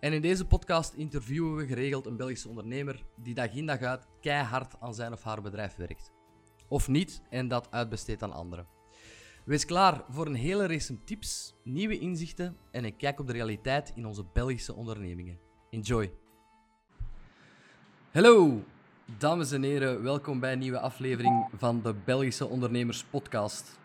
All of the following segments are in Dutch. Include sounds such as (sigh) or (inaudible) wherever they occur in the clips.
En in deze podcast interviewen we geregeld een Belgische ondernemer die dag in dag uit keihard aan zijn of haar bedrijf werkt. Of niet en dat uitbesteedt aan anderen. Wees klaar voor een hele race tips, nieuwe inzichten en een kijk op de realiteit in onze Belgische ondernemingen. Enjoy! Hallo, dames en heren, welkom bij een nieuwe aflevering van de Belgische Ondernemers Podcast.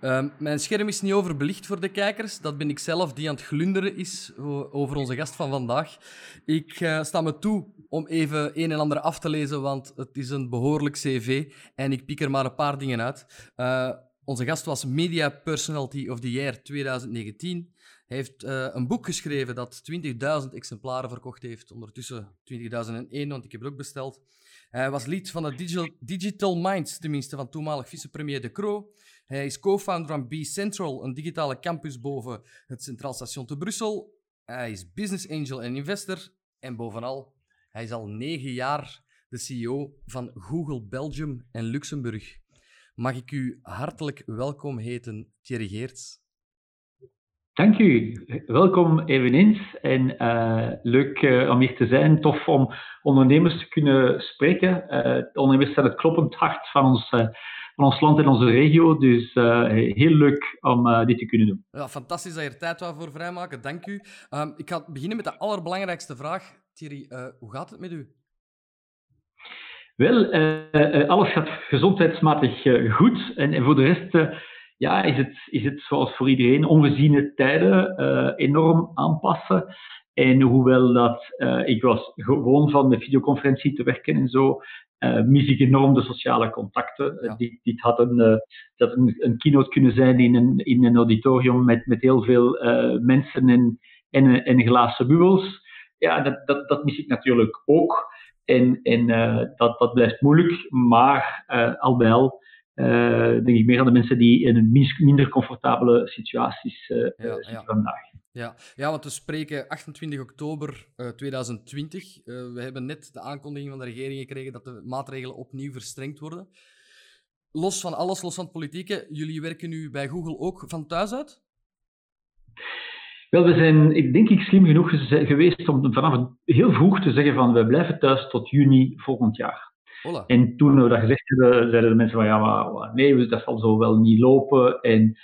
Ehm, mijn scherm is niet overbelicht voor de kijkers. Dat ben ik zelf die aan het glunderen is over onze gast van vandaag. Ik uh, sta me toe om even een en ander af te lezen, want het is een behoorlijk cv en ik pik er maar een paar dingen uit. Uh, onze gast was Media Personality of the Year 2019. Hij heeft uh, een boek geschreven dat 20.000 exemplaren verkocht heeft. Ondertussen 20.001, want ik heb het ook besteld. Hij was lid van de Digital, Digital Minds, tenminste van toenmalig vicepremier De Croo. Hij is co-founder van B-Central, een digitale campus boven het Centraal Station te Brussel. Hij is business angel en investor. En bovenal, hij is al negen jaar de CEO van Google Belgium en Luxemburg. Mag ik u hartelijk welkom heten, Thierry Geerts. Dank u. Welkom eveneens. En uh, leuk uh, om hier te zijn. Tof om ondernemers te kunnen spreken. Uh, ondernemers zijn het kloppend hart van ons van ons land en onze regio. Dus uh, heel leuk om uh, dit te kunnen doen. Ja, fantastisch dat je er tijd voor vrijmaken. Dank u. Um, ik ga beginnen met de allerbelangrijkste vraag. Thierry, uh, hoe gaat het met u? Wel, alles gaat gezondheidsmatig goed. En, en, voor de rest ja, is, het, is het zoals voor iedereen ongeziene tijden enorm aanpassen. En hoewel dat, ik was gewoon van de videoconferentie te werken en zo, uh, mis ik enorm de sociale contacten. Ja. dit, dit, had een, uh, dat een, een, keynote kunnen zijn in een, in een auditorium met, met heel veel uh, mensen en, en, en glazen bubbels. Ja, dat, dat, dat mis ik natuurlijk ook. En, en dat, dat blijft moeilijk, maar al bij al denk ik meer aan de mensen die in een minder comfortabele situaties ja, zitten ja. vandaag. Ja. ja, want we spreken 28 oktober uh, 2020. Uh, we hebben net de aankondiging van de regering gekregen dat de maatregelen opnieuw verstrengd worden. Los van alles, los van het politieke, jullie werken nu bij Google ook van thuis uit? Wel, we zijn, ik denk ik, slim genoeg geweest om vanaf heel vroeg te zeggen van we blijven thuis tot juni volgend jaar. Hola. En toen we dat gezegd hebben, zeiden de mensen van ja, maar nee, dat zal zo wel niet lopen. En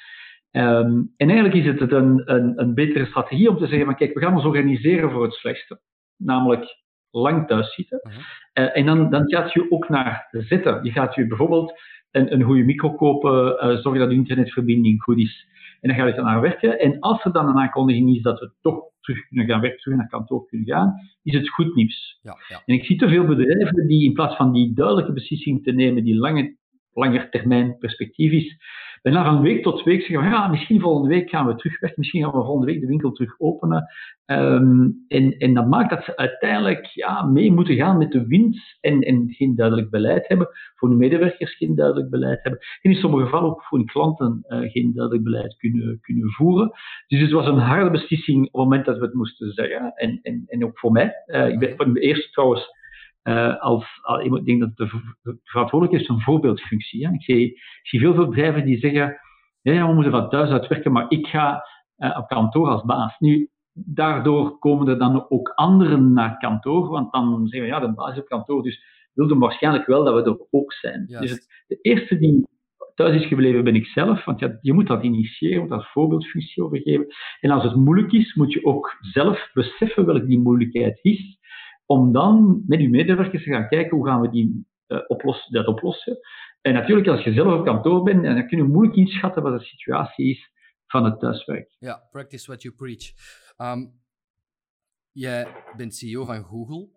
Um, en eigenlijk is het een, een, een, betere strategie om te zeggen van kijk, we gaan ons organiseren voor het slechtste. Namelijk lang thuis zitten. Uh -huh. uh, en dan, dan gaat je ook naar zitten. Je gaat je bijvoorbeeld een, een goede micro kopen, uh, zorgen dat de internetverbinding goed is. En dan ga je dan naar werken. En als er dan een aankondiging is dat we toch terug kunnen gaan werken, terug naar kantoor kunnen gaan, is het goed nieuws. Ja, ja. En ik zie te veel bedrijven die in plaats van die duidelijke beslissing te nemen, die lange, langer termijn perspectief is, bijna van week tot week zeggen we, ja, misschien volgende week gaan we terug weg, misschien gaan we volgende week de winkel terug openen. Um, en, en dat maakt dat ze uiteindelijk ja, mee moeten gaan met de wind en, en geen duidelijk beleid hebben, voor hun medewerkers geen duidelijk beleid hebben, en in sommige gevallen ook voor hun klanten uh, geen duidelijk beleid kunnen, kunnen voeren. Dus het was een harde beslissing op het moment dat we het moesten zeggen, en, en, en ook voor mij. Uh, ik ben van de eerste trouwens uh, als, als, ik denk dat de, de verantwoordelijkheid is een voorbeeldfunctie. Hè. Ik, zie, ik zie veel, veel bedrijven die zeggen, ja, we moeten van thuis uit werken, maar ik ga uh, op kantoor als baas. Nu, daardoor komen er dan ook anderen naar kantoor, want dan zeggen we, ja, de baas is op kantoor, dus wilden waarschijnlijk wel dat we er ook zijn. Yes. Dus het, de eerste die thuis is gebleven ben ik zelf, want ja, je moet dat initiëren, moet dat voorbeeldfunctie overgeven. En als het moeilijk is, moet je ook zelf beseffen welke die moeilijkheid is om dan met uw medewerkers te gaan kijken hoe gaan we die, uh, oplossen, dat oplossen. En natuurlijk, als je zelf op kantoor bent, dan kun je moeilijk inschatten wat de situatie is van het thuiswerk. Ja, practice what you preach. Um, jij bent CEO van Google.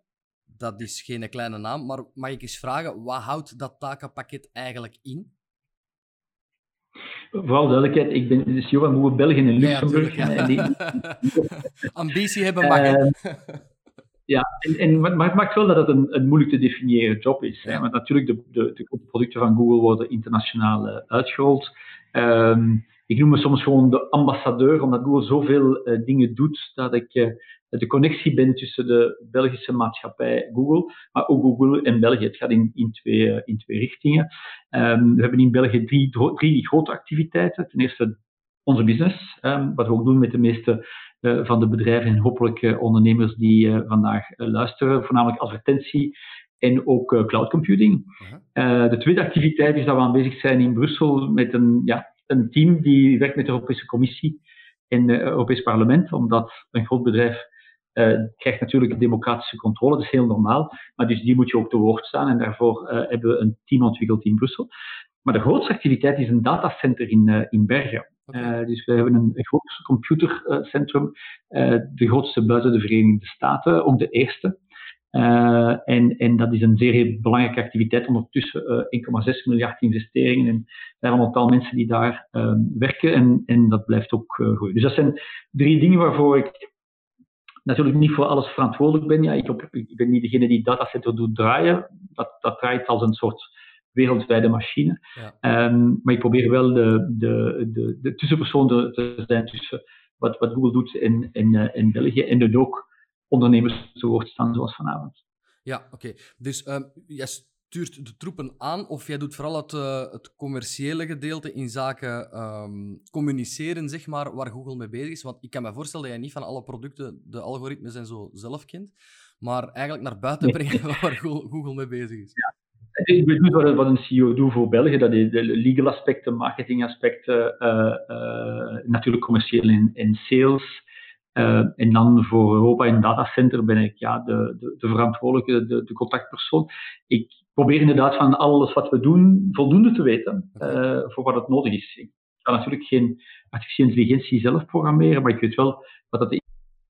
Dat is geen kleine naam, maar mag ik eens vragen, wat houdt dat takenpakket eigenlijk in? Vooral duidelijkheid, ik ben de CEO van Google België en Luxemburg. Ja, ja. (laughs) Ambitie hebben mag. Uh, Ja, en, en, maar het maakt wel dat het een, een moeilijk te definiëren job is. Hè? Want natuurlijk, de, de, de producten van Google worden internationaal uh, uitgerold. Um, ik noem me soms gewoon de ambassadeur, omdat Google zoveel uh, dingen doet, dat ik uh, de connectie ben tussen de Belgische maatschappij Google, maar ook Google en België. Het gaat in, in, twee, uh, in twee richtingen. Um, we hebben in België drie, drie grote activiteiten. Ten eerste onze business, um, wat we ook doen met de meeste van de bedrijven en hopelijk uh, ondernemers die uh, vandaag luisteren, voornamelijk advertentie en ook cloud computing. -huh. de tweede activiteit is dat we aanwezig zijn in Brussel met een, ja, een team die werkt met de Europese Commissie en het Europees Parlement, omdat een groot bedrijf krijgt natuurlijk democratische controle, dat is heel normaal, maar dus die moet je ook te woord staan en daarvoor hebben we een team ontwikkeld in Brussel. Maar de grootste activiteit is een datacenter in, in Bergen. Uh, dus we hebben een, groot computercentrum, uh, de grootste buiten de Verenigde Staten, ook de eerste. Uh, en, en dat is een zeer belangrijke activiteit, ondertussen 1,6 miljard investeringen en daar een aantal mensen die daar ehm, werken en, en dat blijft ook groeien. Dus dat zijn drie dingen waarvoor ik natuurlijk niet voor alles verantwoordelijk ben. Ja, ik ben niet degene die datacenter doet draaien, dat, dat draait als een soort wereldwijde machine. Ja. Um, maar ik probeer wel de, de, de, de tussenpersoon te zijn tussen wat, wat Google doet in, in, uh, in België en dus ook ondernemers te woord staan, zoals vanavond. Ja, oké. Okay. Dus um, jij stuurt de troepen aan of jij doet vooral het, uh, het commerciële gedeelte in zaken um, communiceren, zeg maar, waar Google mee bezig is? Want ik kan me voorstellen dat jij niet van alle producten de algoritmes en zo zelf kent, maar eigenlijk naar buiten brengen (laughs) waar Google mee bezig is. Ja. Ik weet niet wat, een CEO doet voor België. Dat is de legal aspecten, marketing aspecten, uh, uh, natuurlijk commercieel en, en sales. Uh, en dan voor Europa in datacenter ben ik ja, de, de, de verantwoordelijke, de, de, contactpersoon. Ik probeer inderdaad van alles wat we doen voldoende te weten voor wat het nodig is. Ik kan natuurlijk geen artificiële intelligentie zelf programmeren, maar ik weet wel wat dat de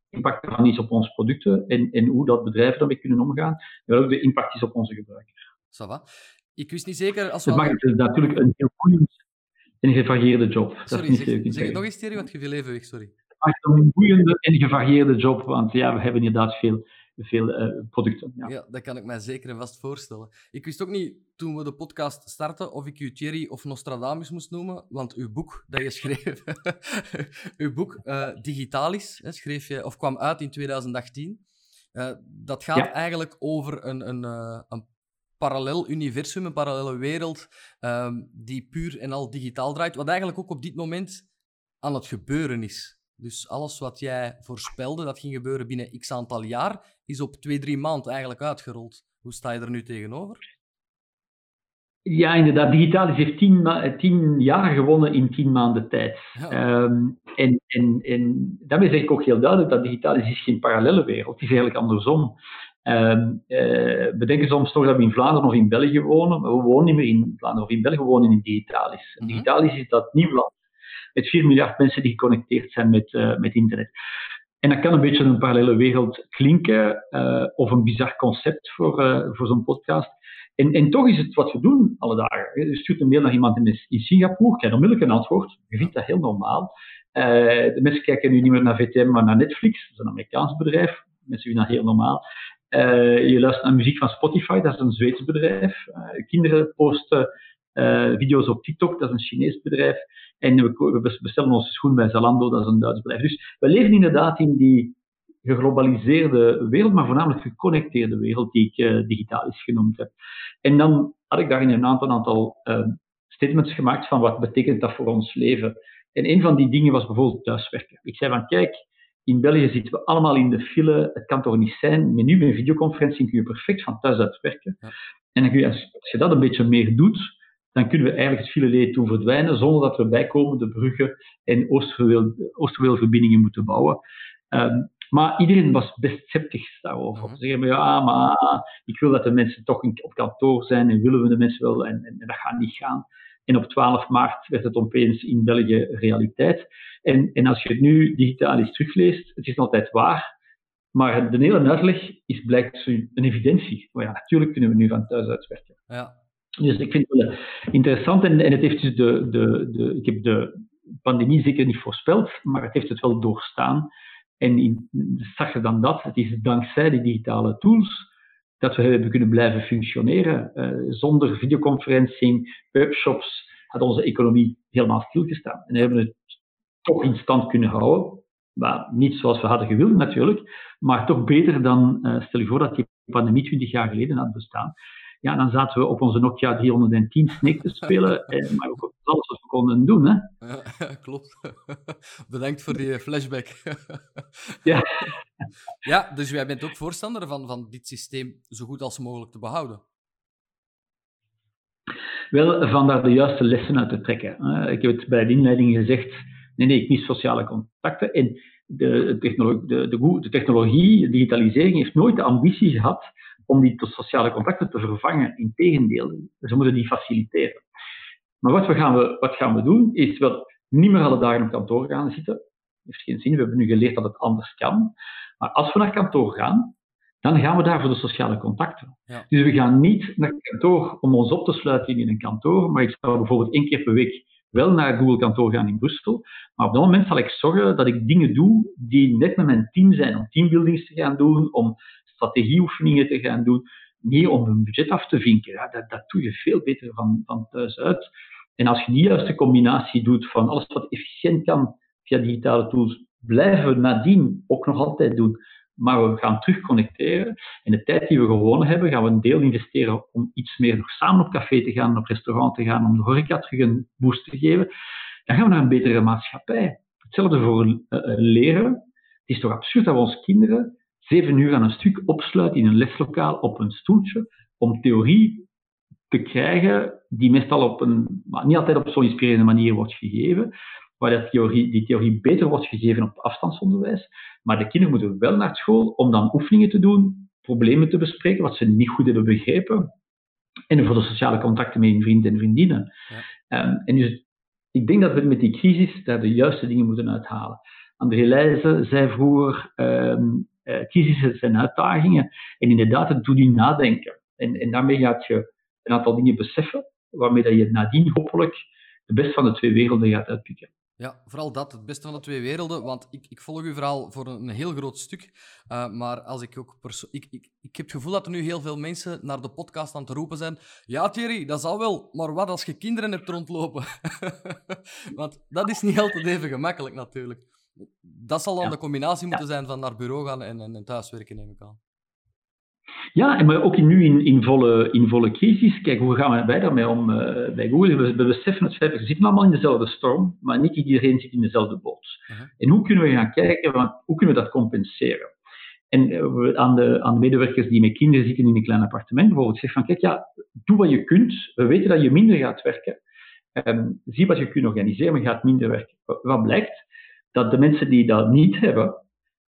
impact ervan is op onze producten en, en hoe dat bedrijven daarmee kunnen omgaan. En wat ook de impact is op onze gebruikers. Va. Ik wist niet zeker als we... Het, mag, het is natuurlijk een heel boeiend en gevarieerde job. Sorry, dat zeg, zeg het nog eens, Thierry, want je viel even weg, sorry. Het maakt een boeiende en gevarieerde job, want ja, we hebben inderdaad veel, veel uh, producten. Ja. ja. dat kan ik mij zeker en vast voorstellen. Ik wist ook niet, toen we de podcast startten, of ik u Thierry of Nostradamus moest noemen, want uw boek dat je schreef, (laughs) uw boek uh, Digitalis, hè, schreef je, of kwam uit in 2018. Uh, dat gaat ja. eigenlijk over een, een, een parallel universum, een parallele wereld um, die puur en al digitaal draait, wat eigenlijk ook op dit moment aan het gebeuren is. Dus alles wat jij voorspelde dat ging gebeuren binnen x aantal jaar, is op twee, drie maanden eigenlijk uitgerold. Hoe sta je er nu tegenover? Ja, inderdaad. Digitaal heeft tien, tien jaar gewonnen in tien maanden tijd. Ja. Um, en, en, en daarmee zeg ik ook heel duidelijk dat digitaal is geen parallele wereld. Het is eigenlijk andersom. Uh, uh, we denken soms toch dat we in Vlaanderen of in België wonen, maar we wonen niet meer in Vlaanderen of in België, we wonen in Digitalis. En Digitalis is dat nieuw land met 4 miljard mensen die geconnecteerd zijn met, uh, met internet. En dat kan een beetje een parallele wereld klinken, uh, of een bizar concept voor, uh, voor zo'n podcast. En, en toch is het wat we doen alle dagen. Je stuurt een mail naar iemand in, in Singapore, krijgt onmiddellijk een antwoord. Je vindt dat heel normaal. de mensen kijken nu niet meer naar VTM, maar naar Netflix, dat is een Amerikaans bedrijf. Mensen vinden dat heel normaal. Uh, je luistert naar muziek van Spotify, dat is een Zweeds bedrijf. Uh, kinderen posten uh, video's op TikTok, dat is een Chinees bedrijf. En we, we, bestellen onze schoen bij Zalando, dat is een Duits bedrijf. Dus we leven inderdaad in die geglobaliseerde wereld, maar voornamelijk geconnecteerde wereld die ik digitaal is genoemd heb. En dan had ik daarin een aantal, aantal statements gemaakt van wat betekent dat voor ons leven. En een van die dingen was bijvoorbeeld thuiswerken. Ik zei van kijk, in België zitten we allemaal in de file. Het kan toch niet zijn. Maar nu met videoconferentie kun je perfect van thuis uit werken. Ja. En dan kun je, als je dat een beetje meer doet, dan kunnen we eigenlijk het fileleed doen verdwijnen, zonder dat we bijkomende bruggen en oost-verbindingen moeten bouwen. Um, maar iedereen was best sceptisch daarover. Ze zeggen, ja, maar ik wil dat de mensen toch op kantoor zijn en willen we de mensen wel, en, en, en dat gaat niet gaan. En op 12 maart werd het opeens in België realiteit. En, en als je het nu digitaal eens terugleest, het is altijd waar. Maar de hele uitleg is blijkt een evidentie. Maar ja, natuurlijk kunnen we nu van thuis uitwerken. Ja. Dus ik vind het wel interessant. En, en het heeft dus de, de, de, ik heb de pandemie zeker niet voorspeld, maar het heeft het wel doorstaan. En in, zag je dan dat, het is dankzij die digitale tools dat we hebben kunnen blijven functioneren. Uh, zonder videoconferencing, webshops, had onze economie helemaal stilgestaan. En we hebben het toch in stand kunnen houden. Maar niet zoals we hadden gewild natuurlijk, maar toch beter dan, uh, stel je voor dat die pandemie 20 jaar geleden had bestaan. Ja, dan zaten we op onze Nokia 310 Snake te spelen, (laughs) eh, maar ook op alles wat we konden doen. Hè? Ja, klopt. (laughs) Bedankt voor die flashback. (laughs) ja. ja, dus jij bent ook voorstander van, van dit systeem zo goed als mogelijk te behouden. Wel, van daar de juiste lessen uit te trekken. Ik heb het bij de inleiding gezegd, nee, nee, ik mis sociale contacten. En de, technologie, de, de, de technologie, digitalisering, heeft nooit de ambitie gehad om die sociale contacten te vervangen. Integendeel, ze moeten die faciliteren. Maar wat, we gaan, we, wat gaan we doen, is wel niet meer alle dagen op kantoor gaan zitten. Dat heeft geen zin, we hebben nu geleerd dat het anders kan. Maar als we naar kantoor gaan, dan gaan we daar voor de sociale contacten. Ja. Dus we gaan niet naar kantoor om ons op te sluiten in een kantoor, maar ik zou bijvoorbeeld één keer per week wel naar Google kantoor gaan in Brussel. Maar op dat moment zal ik zorgen dat ik dingen doe die net met mijn team zijn. Om teambuildings te gaan doen, om strategieoefeningen te gaan doen. Niet om een budget af te vinken. Ja, dat, dat doe je veel beter van, van thuis uit. En als je die juiste combinatie doet van alles wat efficiënt kan via digitale tools, blijven we nadien ook nog altijd doen. Maar we gaan terugconnecteren. En de tijd die we gewonnen hebben, gaan we een deel investeren om iets meer nog samen op café te gaan, op restaurant te gaan, om de horeca terug een boost te geven. Dan gaan we naar een betere maatschappij. Hetzelfde voor uh, leren. Het is toch absurd dat we onze kinderen zeven uur aan een stuk opsluiten in een leslokaal op een stoeltje om theorie te krijgen die meestal op een, maar niet altijd op zo'n inspirerende manier wordt gegeven, waar dat theorie, die theorie beter wordt gegeven op afstandsonderwijs. Maar de kinderen moeten wel naar school om dan oefeningen te doen, problemen te bespreken, wat ze niet goed hebben begrepen. En voor de sociale contacten met hun vrienden en vriendinnen. Ja. Ehm, en dus ik denk dat we met die crisis daar de juiste dingen moeten uithalen. André Leijzen zei vroeger, um, uh, crisissen zijn uitdagingen. En inderdaad, het doet je nadenken. En, en daarmee gaat je een aantal dingen beseffen, waarmee dat je nadien hopelijk de beste van de twee werelden gaat uitpikken. Ja, vooral dat, het beste van de twee werelden. Want ik, ik volg u vooral voor een, heel groot stuk. Uh, maar als ik ook ik, ik, ik heb het gevoel dat er nu heel veel mensen naar de podcast aan te roepen zijn. Ja, Thierry, dat zal wel. Maar wat als je kinderen hebt rondlopen? (laughs) want dat is niet altijd even gemakkelijk, natuurlijk. Dat zal dan de combinatie moeten zijn van naar bureau gaan en, en, en thuiswerken, neem ik aan. Ja, maar ook nu in, in, volle, in volle crisis. Kijk, hoe gaan wij daarmee om uh, bij Google? We, we, beseffen het feit, we zitten allemaal in dezelfde storm, maar niet iedereen zit in dezelfde boot. Uh -huh. En hoe kunnen we gaan kijken, van, hoe kunnen we dat compenseren? En uh, aan, de, aan de medewerkers die met kinderen zitten in een klein appartement bijvoorbeeld, zeg van, kijk, ja, doe wat je kunt. We weten dat je minder gaat werken. Um, zie wat je kunt organiseren, maar je gaat minder werken. Wat blijkt? Dat de mensen die dat niet hebben,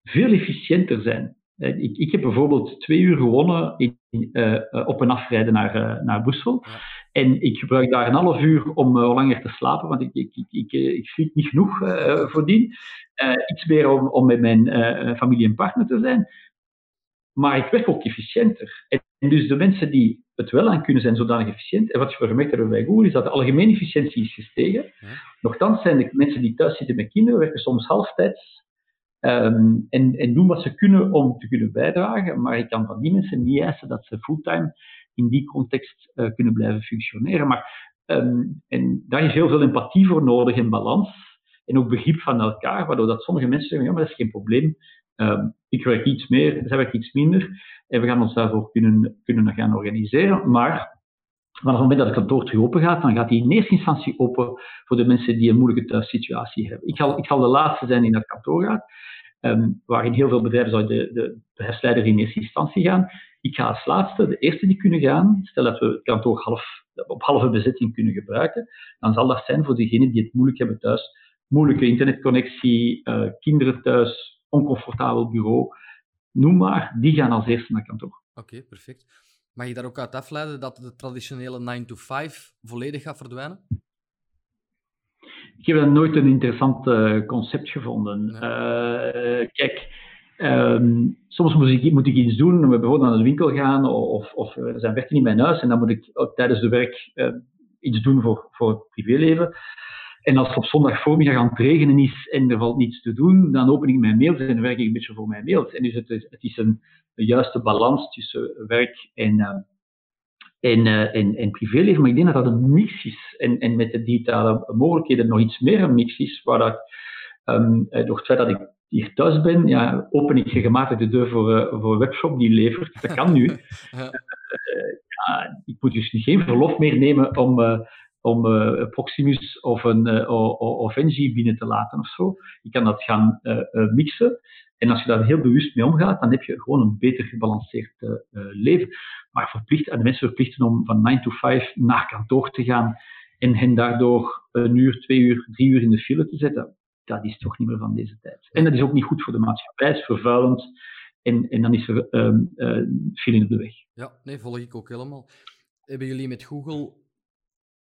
veel efficiënter zijn. Eh, ik, ik heb bijvoorbeeld twee uur gewonnen in, uh, op en afrijden naar, uh, naar Brussel. Ja. En ik gebruik daar een half uur om uh, langer te slapen, want ik, ik, ik, ik, ik sliep niet genoeg voordien. iets meer om, om met mijn familie en partner te zijn. Maar ik werk ook efficiënter. En, en, dus de mensen die het wel aan kunnen zijn zodanig efficiënt. En wat je gemerkt hebben bij Google is dat de algemene efficiëntie is gestegen. Ja. Nochtans zijn de mensen die thuis zitten met kinderen werken soms halftijds Um, en, en, doen wat ze kunnen om te kunnen bijdragen. Maar ik kan van die mensen niet eisen dat ze fulltime in die context uh, kunnen blijven functioneren. Maar, um, en daar is heel veel empathie voor nodig en balans. En ook begrip van elkaar, waardoor dat sommige mensen zeggen, ja, maar dat is geen probleem. Um, ik werk iets meer, zij werkt iets minder. En we gaan ons daarvoor kunnen, kunnen gaan organiseren. Maar vanaf het moment dat het kantoor terug open gaat, dan gaat die in eerste instantie open voor de mensen die een moeilijke thuissituatie hebben. Ik zal, ik zal de laatste zijn die naar het kantoor gaat. Um, waarin heel veel bedrijven zouden de, de, in eerste instantie gaan. Ik ga als laatste, de eerste die kunnen gaan, stel dat we het kantoor half, op halve bezetting kunnen gebruiken, dan zal dat zijn voor degenen die het moeilijk hebben thuis. Moeilijke internetconnectie, uh, kinderen thuis, oncomfortabel bureau, noem maar, die gaan als eerste naar kantoor. Oké, okay, perfect. Mag je daar ook uit afleiden dat de traditionele 9 to 5 volledig gaat verdwijnen? ik heb dat nooit een interessant uh, concept gevonden. Uh, kijk, um, soms moet ik, moet ik, iets doen, we bijvoorbeeld naar de winkel gaan of, of er zijn werken in mijn huis en dan moet ik ook tijdens de werk uh, iets doen voor, voor het privéleven. En als het op zondag voormiddag aan het regenen is en er valt niets te doen, dan open ik mijn mails en dan werk ik een beetje voor mijn mails. En dus het is, het is een, juiste balans tussen werk en, uh, en, uh, en, en privéleven. Maar ik denk dat dat een mix is. En, en met de digitale mogelijkheden nog iets meer een mix is, waar dat, um, door het feit dat ik hier thuis ben, ja, open ik regelmatig de deur voor, uh, voor een webshop die levert. Dat kan nu. (laughs) ja. ja, ik moet dus geen verlof meer nemen om om uh, Proximus of een uh, of NG binnen te laten of zo. Je kan dat gaan uh, mixen. En als je daar heel bewust mee omgaat, dan heb je gewoon een beter gebalanceerd leven. Maar verplicht, de mensen verplichten om van 9 to 5 naar kantoor te gaan en hen daardoor een uur, twee uur, drie uur in de file te zetten, dat is toch niet meer van deze tijd. En dat is ook niet goed voor de maatschappij, het is vervuilend. En, en dan is er um, file op de weg. Ja, nee, volg ik ook helemaal. Hebben jullie met Google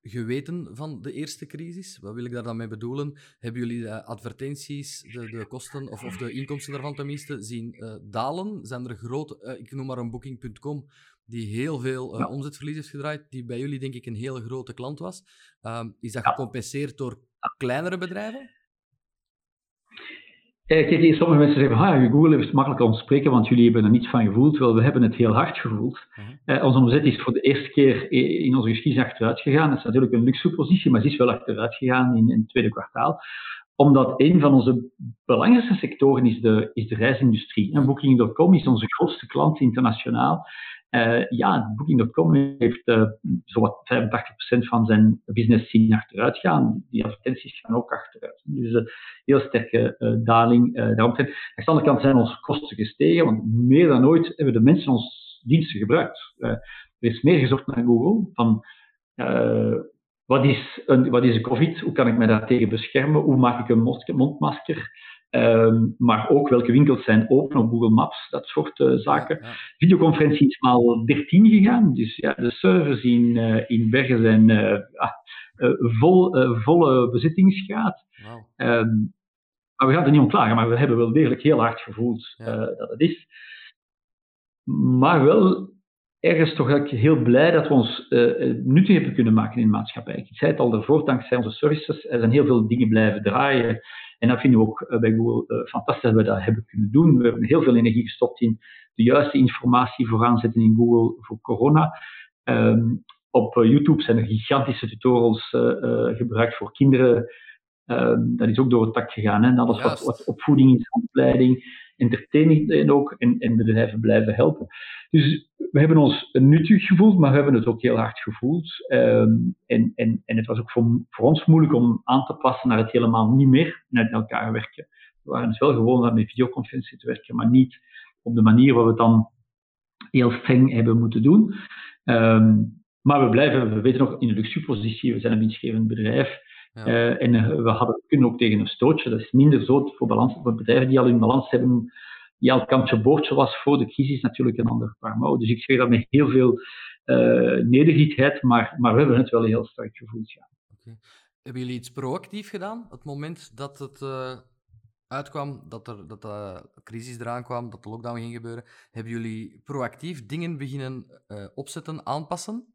geweten van de eerste crisis? Wat wil ik daar dan mee bedoelen? Hebben jullie de advertenties, de, de kosten of, of de inkomsten daarvan tenminste zien uh, dalen? Zijn er grote, uh, ik noem maar een booking.com, die heel veel uh, omzetverlies heeft gedraaid, die bij jullie denk ik een hele grote klant was. Ehm, is dat gecompenseerd door kleinere bedrijven? Kijk, hier sommige mensen zeggen, ah, Google is makkelijk ontspreken, want jullie hebben er niets van gevoeld. Wel, we hebben het heel hard gevoeld. Uh onze omzet is voor de eerste keer in onze geschiedenis achteruit gegaan. Dat is natuurlijk een luxe positie, maar ze is wel achteruit gegaan in, in het tweede kwartaal omdat een van onze belangrijkste sectoren is de, is de reisindustrie. En Booking.com is onze grootste klant internationaal. Uh, ja, Booking.com heeft uh, zowat 85% van zijn business zien achteruit gaan. Die advertenties gaan ook achteruit. Dus een heel sterke daling. daarom aan de andere kant zijn onze kosten gestegen, want meer dan ooit hebben de mensen onze diensten gebruikt. er is meer gezocht naar Google van wat is, wat is een COVID? Hoe kan ik mij daartegen beschermen? Hoe maak ik een mondmasker? Um, maar ook welke winkels zijn open op Google Maps, dat soort uh, zaken. Ja, ja. Videoconferentie is maal 13 gegaan, dus ja, de servers in, uh, in Bergen zijn uh, vol, volle bezittingsgraad. Wow. Um, maar we gaan er niet om klagen, maar we hebben wel degelijk heel hard gevoeld ja. dat het is. Maar wel ergens toch heel blij dat we ons nuttig hebben kunnen maken in de maatschappij. Ik zei het al daarvoor, dankzij onze services er zijn heel veel dingen blijven draaien. En dat vinden we ook eh, bij Google uh, fantastisch dat we dat hebben kunnen doen. We hebben heel veel energie gestopt in de juiste informatie vooraan zetten in Google voor corona. Um, op uh, YouTube zijn er gigantische tutorials uh, gebruikt voor kinderen. Um, dat is ook door het tak gegaan. Hè? Alles wat, wat, opvoeding is, opleiding, entertaining en ook. En, en bedrijven blijven helpen. Dus we hebben ons nuttig gevoeld, maar we hebben het ook heel hard gevoeld. Um, en, en, en het was ook voor, voor, ons moeilijk om aan te passen naar het helemaal niet meer met elkaar werken. We waren dus wel gewoon om met videoconferentie te werken, maar niet op de manier waarop we het dan heel streng hebben moeten doen. Um, maar we blijven, we weten nog, in een luxe positie. We zijn een winstgevend bedrijf. Ja. Uh, en uh, we hadden, kunnen ook tegen een stootje. Dat is minder zo voor, balans, voor bedrijven die al hun balans hebben ja, het kantje boordje was voor de crisis natuurlijk een ander paar Dus ik zeg dat met heel veel uh, nederigheid, maar, maar we hebben het wel heel sterk gevoeld. Ja. Okay. Hebben jullie iets proactief gedaan? Het moment dat het uh, uitkwam, dat, er, dat de crisis eraan kwam, dat de lockdown ging gebeuren, hebben jullie proactief dingen beginnen opzetten, aanpassen?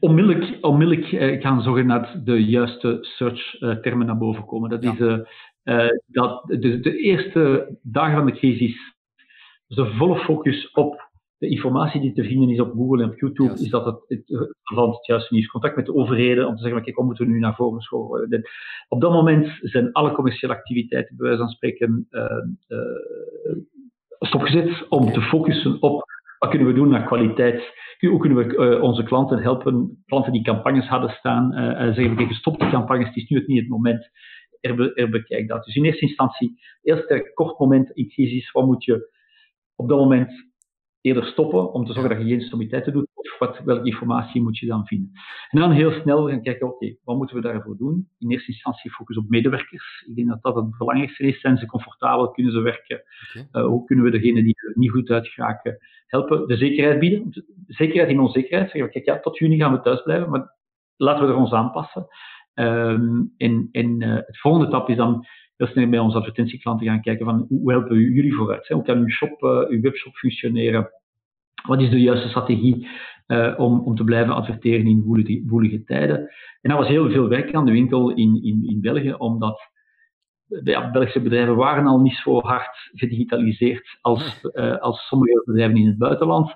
Onmiddellijk, onmiddellijk gaan zogenaamd de juiste search-termen naar boven komen. Dat ja. is uh, dat de, de, eerste dagen van de crisis, de volle focus op de informatie die te vinden is op Google en op YouTube, is dat het, het, het, het juiste nieuws. Contact met de overheden om te zeggen, kijk, hoe moeten we nu naar voren schoven? Op dat moment zijn alle commerciële activiteiten, bij wijze van spreken, uh, uh, stopgezet om te focussen op wat kunnen we doen naar kwaliteit. Hoe kunnen we onze klanten helpen, klanten die campagnes hadden staan, zeggen, kijk, stop die campagnes, het is nu het niet het moment er, er bekijkt dat. Dus in eerste instantie, heel sterk kort moment in crisis, wat moet je op dat moment eerder stoppen om te zorgen dat je geen stommiteiten doet, of wat, welke informatie moet je dan vinden. En dan heel snel gaan kijken, oké, wat moeten we daarvoor doen? In eerste instantie focus op medewerkers. Ik denk dat dat het belangrijkste is. Zijn ze comfortabel? Kunnen ze werken? Okay. Uh, hoe kunnen we degenen die er niet goed uitgeraken helpen? De zekerheid bieden. De zekerheid in onzekerheid. Zeggen we, kijk, ja, tot juni gaan we thuis blijven, maar laten we er ons aanpassen. Um, en en uh, het volgende stap is dan heel snel bij onze advertentieklanten gaan kijken van hoe helpen we jullie vooruit? Hè? Hoe kan uw, shop, uh, uw webshop functioneren? Wat is de juiste strategie om, om te blijven adverteren in woelige, woelige tijden. En dat was heel veel werk aan de winkel in, in, in België, omdat de Belgische bedrijven waren al niet zo hard gedigitaliseerd als, uh, als sommige bedrijven in het buitenland.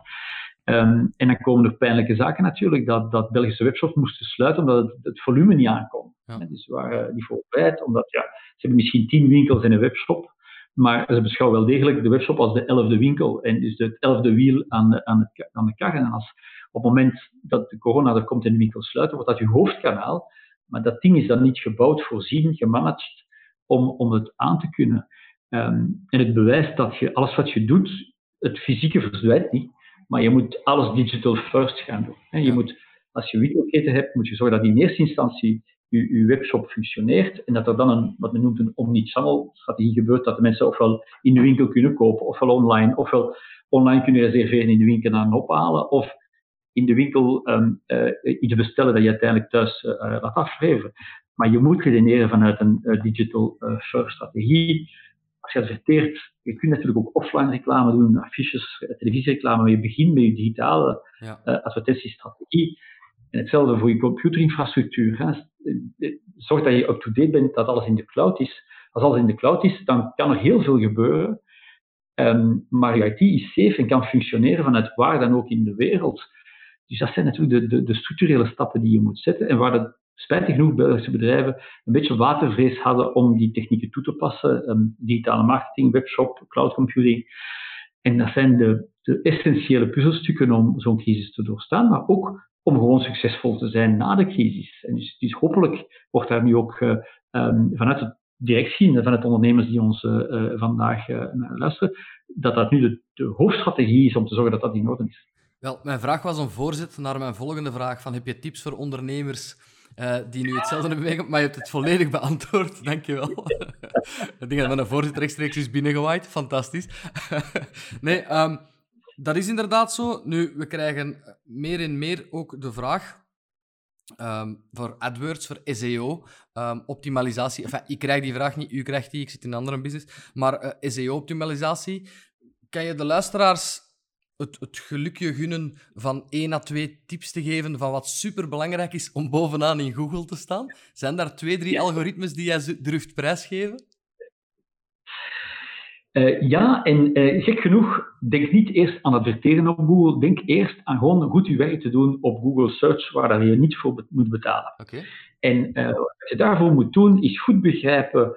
Um, en dan komen er pijnlijke zaken natuurlijk, dat, dat Belgische webshops moesten sluiten omdat het, het volume niet aankomt. Ja. Dus ze waren niet voorbereid, omdat ja, ze hebben misschien tien winkels in een webshop, maar ze beschouwen wel degelijk de webshop als de elfde winkel. En dus het elfde wiel aan de, aan aan de kar. En als op het moment dat de corona er komt en de winkel sluiten, wordt dat je hoofdkanaal. Maar dat ding is dan niet gebouwd, voorzien, gemanaged om, om het aan te kunnen. Um, en het bewijst dat je alles wat je doet, het fysieke verdwijnt niet, maar je moet alles digital first gaan doen. Je moet, als je winkelketen hebt, moet je zorgen dat in eerste instantie je, je webshop functioneert en dat er dan een, wat men noemt een omnichannel strategie gebeurt, dat de mensen ofwel in de winkel kunnen kopen, ofwel online, ofwel online kunnen reserveren in de winkel en ophalen, of in de winkel um, uh, iets bestellen dat je uiteindelijk thuis uh, laat afleveren. Maar je moet redeneren vanuit een uh, digital first strategie. Als je adverteert, je kunt natuurlijk ook offline reclame doen, affiches, televisiereclame, maar je begint met je digitale ja. advertentiestrategie. En hetzelfde voor je computerinfrastructuur. Hè. Zorg dat je up-to-date bent, dat alles in de cloud is. Als alles in de cloud is, dan kan er heel veel gebeuren. Um, maar je IT is safe en kan functioneren vanuit waar dan ook in de wereld. Dus dat zijn natuurlijk de, de, de structurele stappen die je moet zetten en waar de spijtig genoeg Belgische bedrijven een beetje watervrees hadden om die technieken toe te passen. Digitale marketing, webshop, cloud computing. En dat zijn de, essentiële puzzelstukken om zo'n crisis te doorstaan, maar ook om gewoon succesvol te zijn na de crisis. En dus, hopelijk wordt daar nu ook uh, um, vanuit de directie en vanuit ondernemers die ons uh, vandaag luisteren, dat dat nu de, de hoofdstrategie is om te zorgen dat dat in orde is. Wel, mijn vraag was een voorzet naar mijn volgende vraag: van, heb je tips voor ondernemers uh, die nu hetzelfde hebben meegemaakt? Maar je hebt het volledig beantwoord, (laughs) dankjewel. (laughs) Ik denk dat mijn voorzitter rechtstreeks is binnengewaaid. Fantastisch. (laughs) nee, um, dat is inderdaad zo. Nu, we krijgen meer en meer ook de vraag um, voor AdWords, voor SEO, um, optimalisatie. Enfin, ik krijg die vraag niet, u krijgt die, ik zit in een andere business. Maar eh, SEO-optimalisatie, kan je de luisteraars het, het gelukje gunnen van één à twee tips te geven van wat superbelangrijk is om bovenaan in Google te staan? Zijn daar twee, drie algoritmes die jij durft prijsgeven? Uh, ja, en uh, gek genoeg, denk niet eerst aan adverteren op Google. Denk eerst aan gewoon goed je werk te doen op Google Search, waar je niet voor moet betalen. Okay. En uh, wat je daarvoor moet doen, is goed begrijpen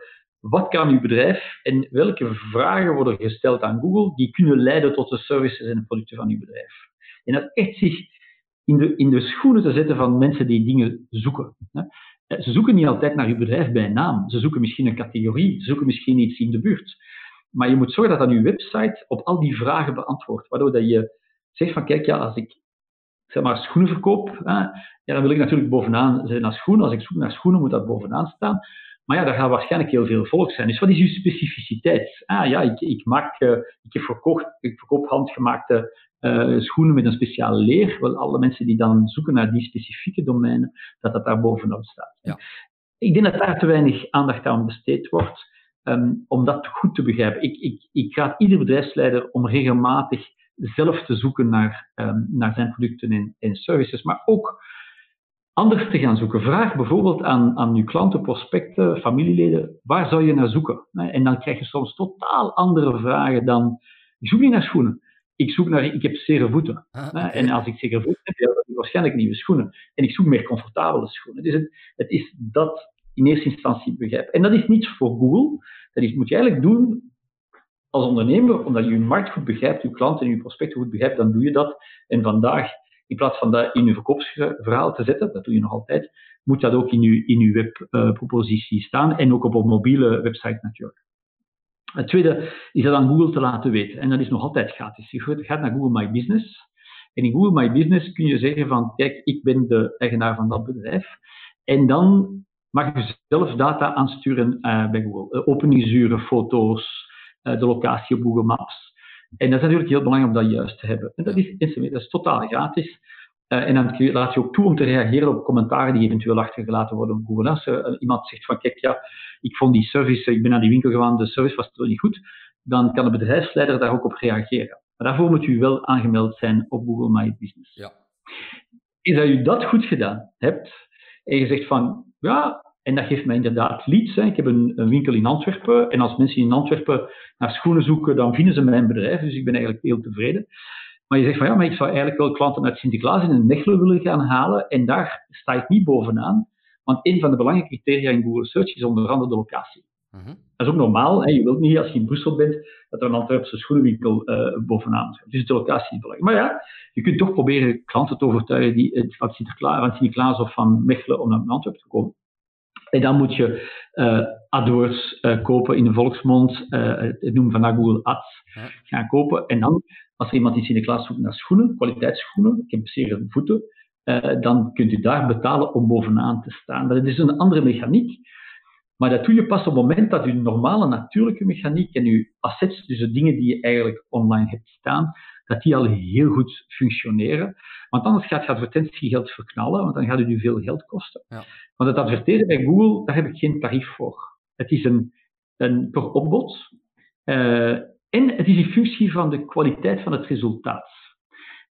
wat kan uw bedrijf en welke vragen worden gesteld aan Google die kunnen leiden tot de services en producten van uw bedrijf. En dat echt zich in de, in de schoenen te zetten van mensen die dingen zoeken. Ze zoeken niet altijd naar uw bedrijf bij naam. Ze zoeken misschien een categorie, ze zoeken misschien iets in de buurt. Maar je moet zorgen dat aan uw website op al die vragen beantwoordt. Waardoor dat je zegt van kijk, ja, als ik zeg maar schoenen verkoop, hè, ja, dan wil ik natuurlijk bovenaan zijn naar schoenen. Als ik zoek naar schoenen, moet dat bovenaan staan. Maar ja, daar gaat waarschijnlijk heel veel volk zijn. Dus wat is uw specificiteit? Ah ja, ik, ik, maak, uh, ik, heb verkocht, ik verkoop handgemaakte uh, schoenen met een speciale leer. Wel, alle mensen die dan zoeken naar die specifieke domeinen, dat dat daar bovenop staat. Ja. Ik denk dat daar te weinig aandacht aan besteed wordt. Um, om dat goed te begrijpen. Ik, ik, ik ga ieder bedrijfsleider om regelmatig zelf te zoeken naar, um, naar zijn producten en, en services, maar ook anders te gaan zoeken. Vraag bijvoorbeeld aan, aan uw klanten, prospecten, familieleden, waar zou je naar zoeken? En dan krijg je soms totaal andere vragen dan, ik zoek niet naar schoenen. Ik zoek naar, ik heb zere voeten. Ah, En als ik zere voeten heb, ja, dan heb ik waarschijnlijk nieuwe schoenen. En ik zoek meer comfortabele schoenen. Dus het, het is dat in eerste instantie begrijpen. En dat is niet voor Google. Dat is, moet je eigenlijk doen als ondernemer, omdat je je markt goed begrijpt, je klanten en je prospecten goed begrijpt, dan doe je dat. En vandaag in plaats van dat in je verkoopsverhaal te zetten, dat doe je nog altijd, moet dat ook in je, in uw webpropositie staan en ook op een mobiele website natuurlijk. Het tweede is dat aan Google te laten weten. En dat is nog altijd gratis. Je gaat naar Google My Business. En in Google My Business kun je zeggen van, kijk, ik ben de eigenaar van dat bedrijf. En dan mag je zelf data aansturen uh, bij Google. Uh, openingsuren, foto's, de locatie op Google Maps. En dat is natuurlijk heel belangrijk om dat juist te hebben. En dat is, dat is totaal gratis. Uh, en dan laat je ook toe om te reageren op commentaren die eventueel achtergelaten worden op Google. Als uh, iemand zegt van, kijk, ja, ik vond die service, ik ben naar die winkel gegaan, de service was toch niet goed, dan kan de bedrijfsleider daar ook op reageren. Maar daarvoor moet u wel aangemeld zijn op Google My Business. Ja. Is dat je dat goed gedaan hebt en je zegt van, ja, en dat geeft mij inderdaad leads. Hè. Ik heb een, een, winkel in Antwerpen en als mensen in Antwerpen naar schoenen zoeken, dan vinden ze mijn bedrijf, dus ik ben eigenlijk heel tevreden. Maar je zegt van ja, maar ik zou eigenlijk wel klanten uit Sint-Niklaas in een Mechelen willen gaan halen en daar sta ik niet bovenaan, want een van de belangrijke criteria in Google Search is onder andere de locatie. Mhm. Dat is ook normaal. Hè. Je wilt niet, als je in Brussel bent, dat er een Antwerpse schoenenwinkel uh, bovenaan staat. Dus de locatie is belangrijk. Maar ja, je kunt toch proberen klanten te overtuigen die van Sint-Niklaas of van Mechelen om naar Antwerpen te komen. En dan moet je uh, AdWords uh, kopen in de volksmond, uh, het noemen vandaag Google Ads, gaan kopen. En dan, als er iemand in Sint-Niklaas zoekt naar schoenen, kwaliteitsschoenen, ik heb zeer voeten, dan kunt u daar betalen om bovenaan te staan. Dat is een andere mechaniek. Maar dat doe je pas op het moment dat je normale natuurlijke mechaniek en je assets, dus de dingen die je eigenlijk online hebt staan, dat die al heel goed functioneren. Want anders gaat je advertentiegeld verknallen, want dan gaat het je veel geld kosten. Ja. Want het adverteren bij Google, daar heb ik geen tarief voor. Het is een, een per opbod. Uh, en het is in functie van de kwaliteit van het resultaat.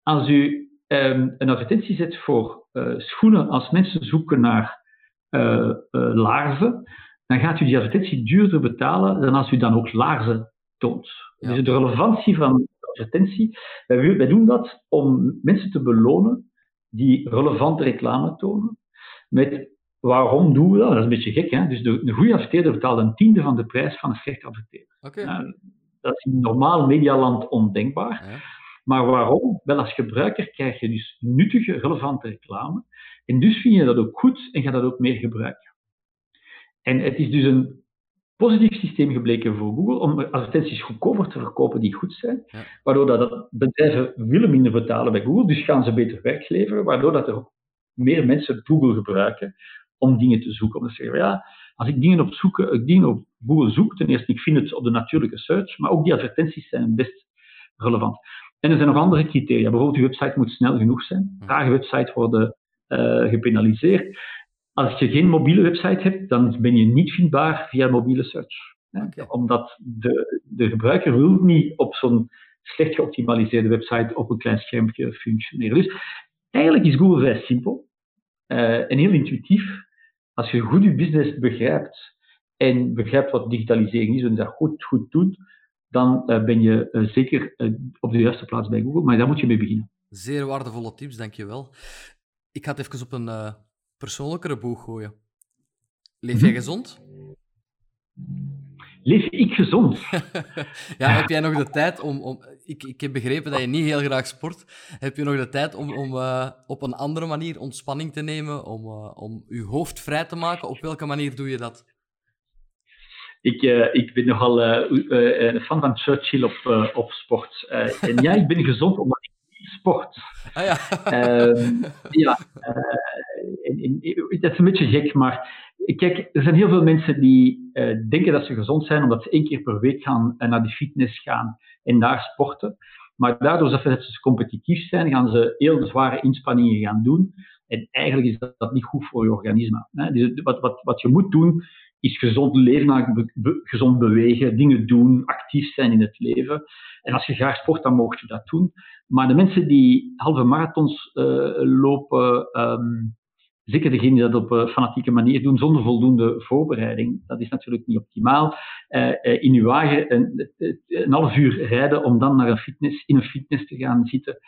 Als u um, een advertentie zet voor uh, schoenen, als mensen zoeken naar uh, laarzen, dan gaat u die advertentie duurder betalen dan als u dan ook laarzen toont. Dus de relevantie van advertentie, wij, wij doen dat om mensen te belonen die relevante reclame tonen, met waarom doen we dat? Dat is een beetje gek, hè? Dus de, de goede adverteerder betaalt een tiende van de prijs van een slechte adverteerder. Okay. dat is in normaal medialand ondenkbaar. Ja. Maar waarom? Wel, als gebruiker krijg je dus nuttige, relevante reclame. En dus vind je dat ook goed en ga dat ook meer gebruiken. En het is dus een positief systeem gebleken voor Google om advertenties goedkoper te verkopen die goed zijn, waardoor dat bedrijven willen minder betalen bij Google, dus gaan ze beter werk leveren, waardoor dat er ook meer mensen Google gebruiken om dingen te zoeken. Om te zeggen, ja, als ik dingen op, zoeken, ik dingen op Google zoek, ten eerste, ik vind het op de natuurlijke search, maar ook die advertenties zijn best relevant. En er zijn nog andere criteria. Bijvoorbeeld, je website moet snel genoeg zijn. Trage websites worden uh, gepenaliseerd. Als je geen mobiele website hebt, dan ben je niet vindbaar via mobiele search. Omdat de, de gebruiker wil niet op zo'n slecht geoptimaliseerde website op een klein schermpje functioneren. Dus eigenlijk is Google vrij simpel uh, en heel intuïtief. Als je goed je business begrijpt en begrijpt wat digitalisering is en dat goed, goed doet, dan uh, ben je uh, zeker op de juiste plaats bij Google. Maar daar moet je mee beginnen. Zeer waardevolle tips, dankjewel. Ik ga het even op een persoonlijkere boeg gooien. Leef jij mhm. gezond? Leef ik gezond? (laughs) ja, heb jij nog de tijd om... om ik, ik heb begrepen dat je niet heel graag sport. Heb je nog de tijd om, om uh, op een andere manier ontspanning te nemen, om, uh, om je hoofd vrij te maken? Op welke manier doe je dat? Ik, uh, ik ben nogal een fan van Churchill op, op sport. en ja, ik ben gezond omdat sport. Ah, ja. uh, (laughs) ja, uh, dat is een beetje gek, maar kijk, er zijn heel veel mensen die uh, denken dat ze gezond zijn omdat ze één keer per week gaan uh, naar de fitness gaan en daar sporten. Maar daardoor dat ze competitief zijn, gaan ze heel zware inspanningen gaan doen. En eigenlijk is dat, dat niet goed voor je organisme. Hè. Dus wat, wat, wat je moet doen, is gezond leven, gezond bewegen, dingen doen, actief zijn in het leven. En als je graag sport, dan mag je dat doen. Maar de mensen die halve marathons uh, lopen, um, zeker degenen die dat op een fanatieke manier doen, zonder voldoende voorbereiding, dat is natuurlijk niet optimaal. Uh, in uw wagen een, een, half uur rijden om dan naar een fitness, in een fitness te gaan zitten,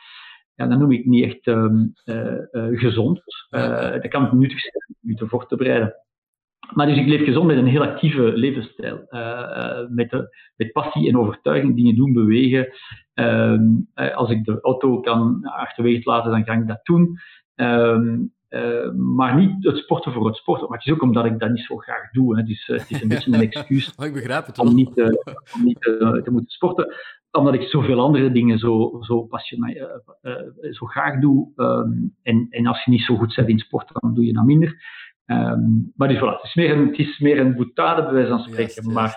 ja, dat noem ik niet echt um, gezond. dat kan nuttig zijn om je te voor te bereiden. Maar dus ik leef gezond met een heel actieve levensstijl. Uh, met, de, met passie en overtuiging dingen doen, bewegen. Uh, als ik de auto kan achterwege laten, dan ga ik dat doen. Ehm, maar niet het sporten voor het sporten. Maar het is ook omdat ik dat niet zo graag doe. Hè. Dus het is een beetje een (laughs) excuus oh, ik begrijp het om niet, om niet te moeten sporten. Omdat ik zoveel andere dingen zo, zo, zo graag doe. Ehm, en, en als je niet zo goed bent in sporten, dan doe je dat minder. Um, maar dus voilà, het is meer een, het is meer een boetade, bij wijze van spreken. maar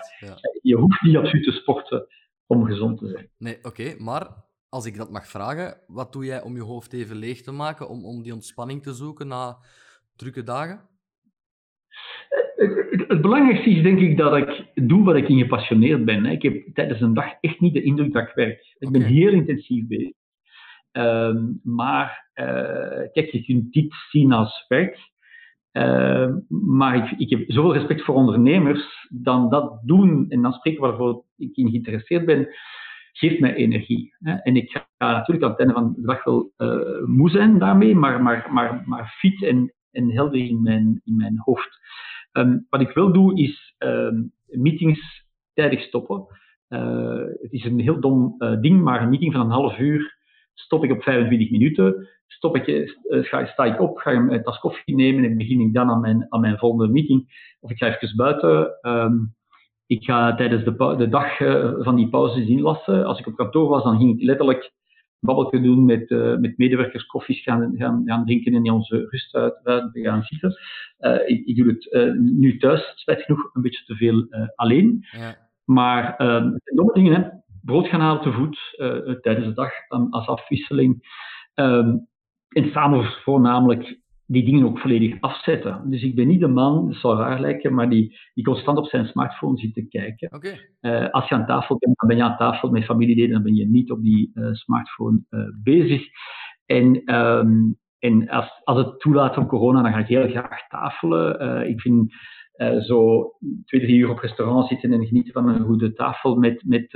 je hoeft niet absoluut te sporten om gezond te zijn. Nee, oké. maar als ik dat mag vragen, wat doe jij om je hoofd even leeg te maken, om, om die ontspanning te zoeken na drukke dagen? Het, het, het, belangrijkste is denk ik dat ik doe wat ik in gepassioneerd ben. Ik heb tijdens een dag echt niet de indruk dat ik werk. Ik ben heel intensief bezig. Ehm, maar kijk, je kunt dit zien als werk. Ehm, maar ik, heb zoveel respect voor ondernemers, dan dat doen en dan spreken waarvoor ik in geïnteresseerd ben, geeft mij energie. Hè. En ik ga natuurlijk aan het einde van de dag wel uh, moe zijn daarmee, maar, maar, maar, maar fit en, en helder in mijn, in mijn hoofd. Um, wat ik wel doe, is um, meetings tijdig stoppen. Uh, het is een heel dom uh, ding, maar een meeting van een half uur stop ik op 25 minuten. Stop ik, uh, sta ik op, ga ik een tas koffie nemen en begin ik dan aan mijn, aan mijn volgende meeting. Of ik ga even buiten. Um, ik ga tijdens de, de dag uh, van die pauzes inlassen. Als ik op kantoor was, dan ging ik letterlijk babbeltje doen met, uh, met medewerkers, koffies gaan, gaan, gaan drinken en in onze rust uit, gaan zitten. Uh, ik, ik, doe het nu thuis, spijt genoeg, een beetje te veel alleen. Ja. Maar het zijn domme dingen, hè. Brood gaan halen te voet tijdens de dag als afwisseling. Um, en samen voornamelijk die dingen ook volledig afzetten. Dus ik ben niet de man, dat zou raar lijken, maar die, die constant op zijn smartphone zit te kijken. Okay. Uh, als je aan tafel bent, dan ben je aan tafel met familieleden, dan ben je niet op die uh, smartphone bezig. En, um, en als, als het toelaat van corona, dan ga ik heel graag tafelen. ik vind zo twee, drie uur op restaurant zitten en genieten van een goede tafel met, met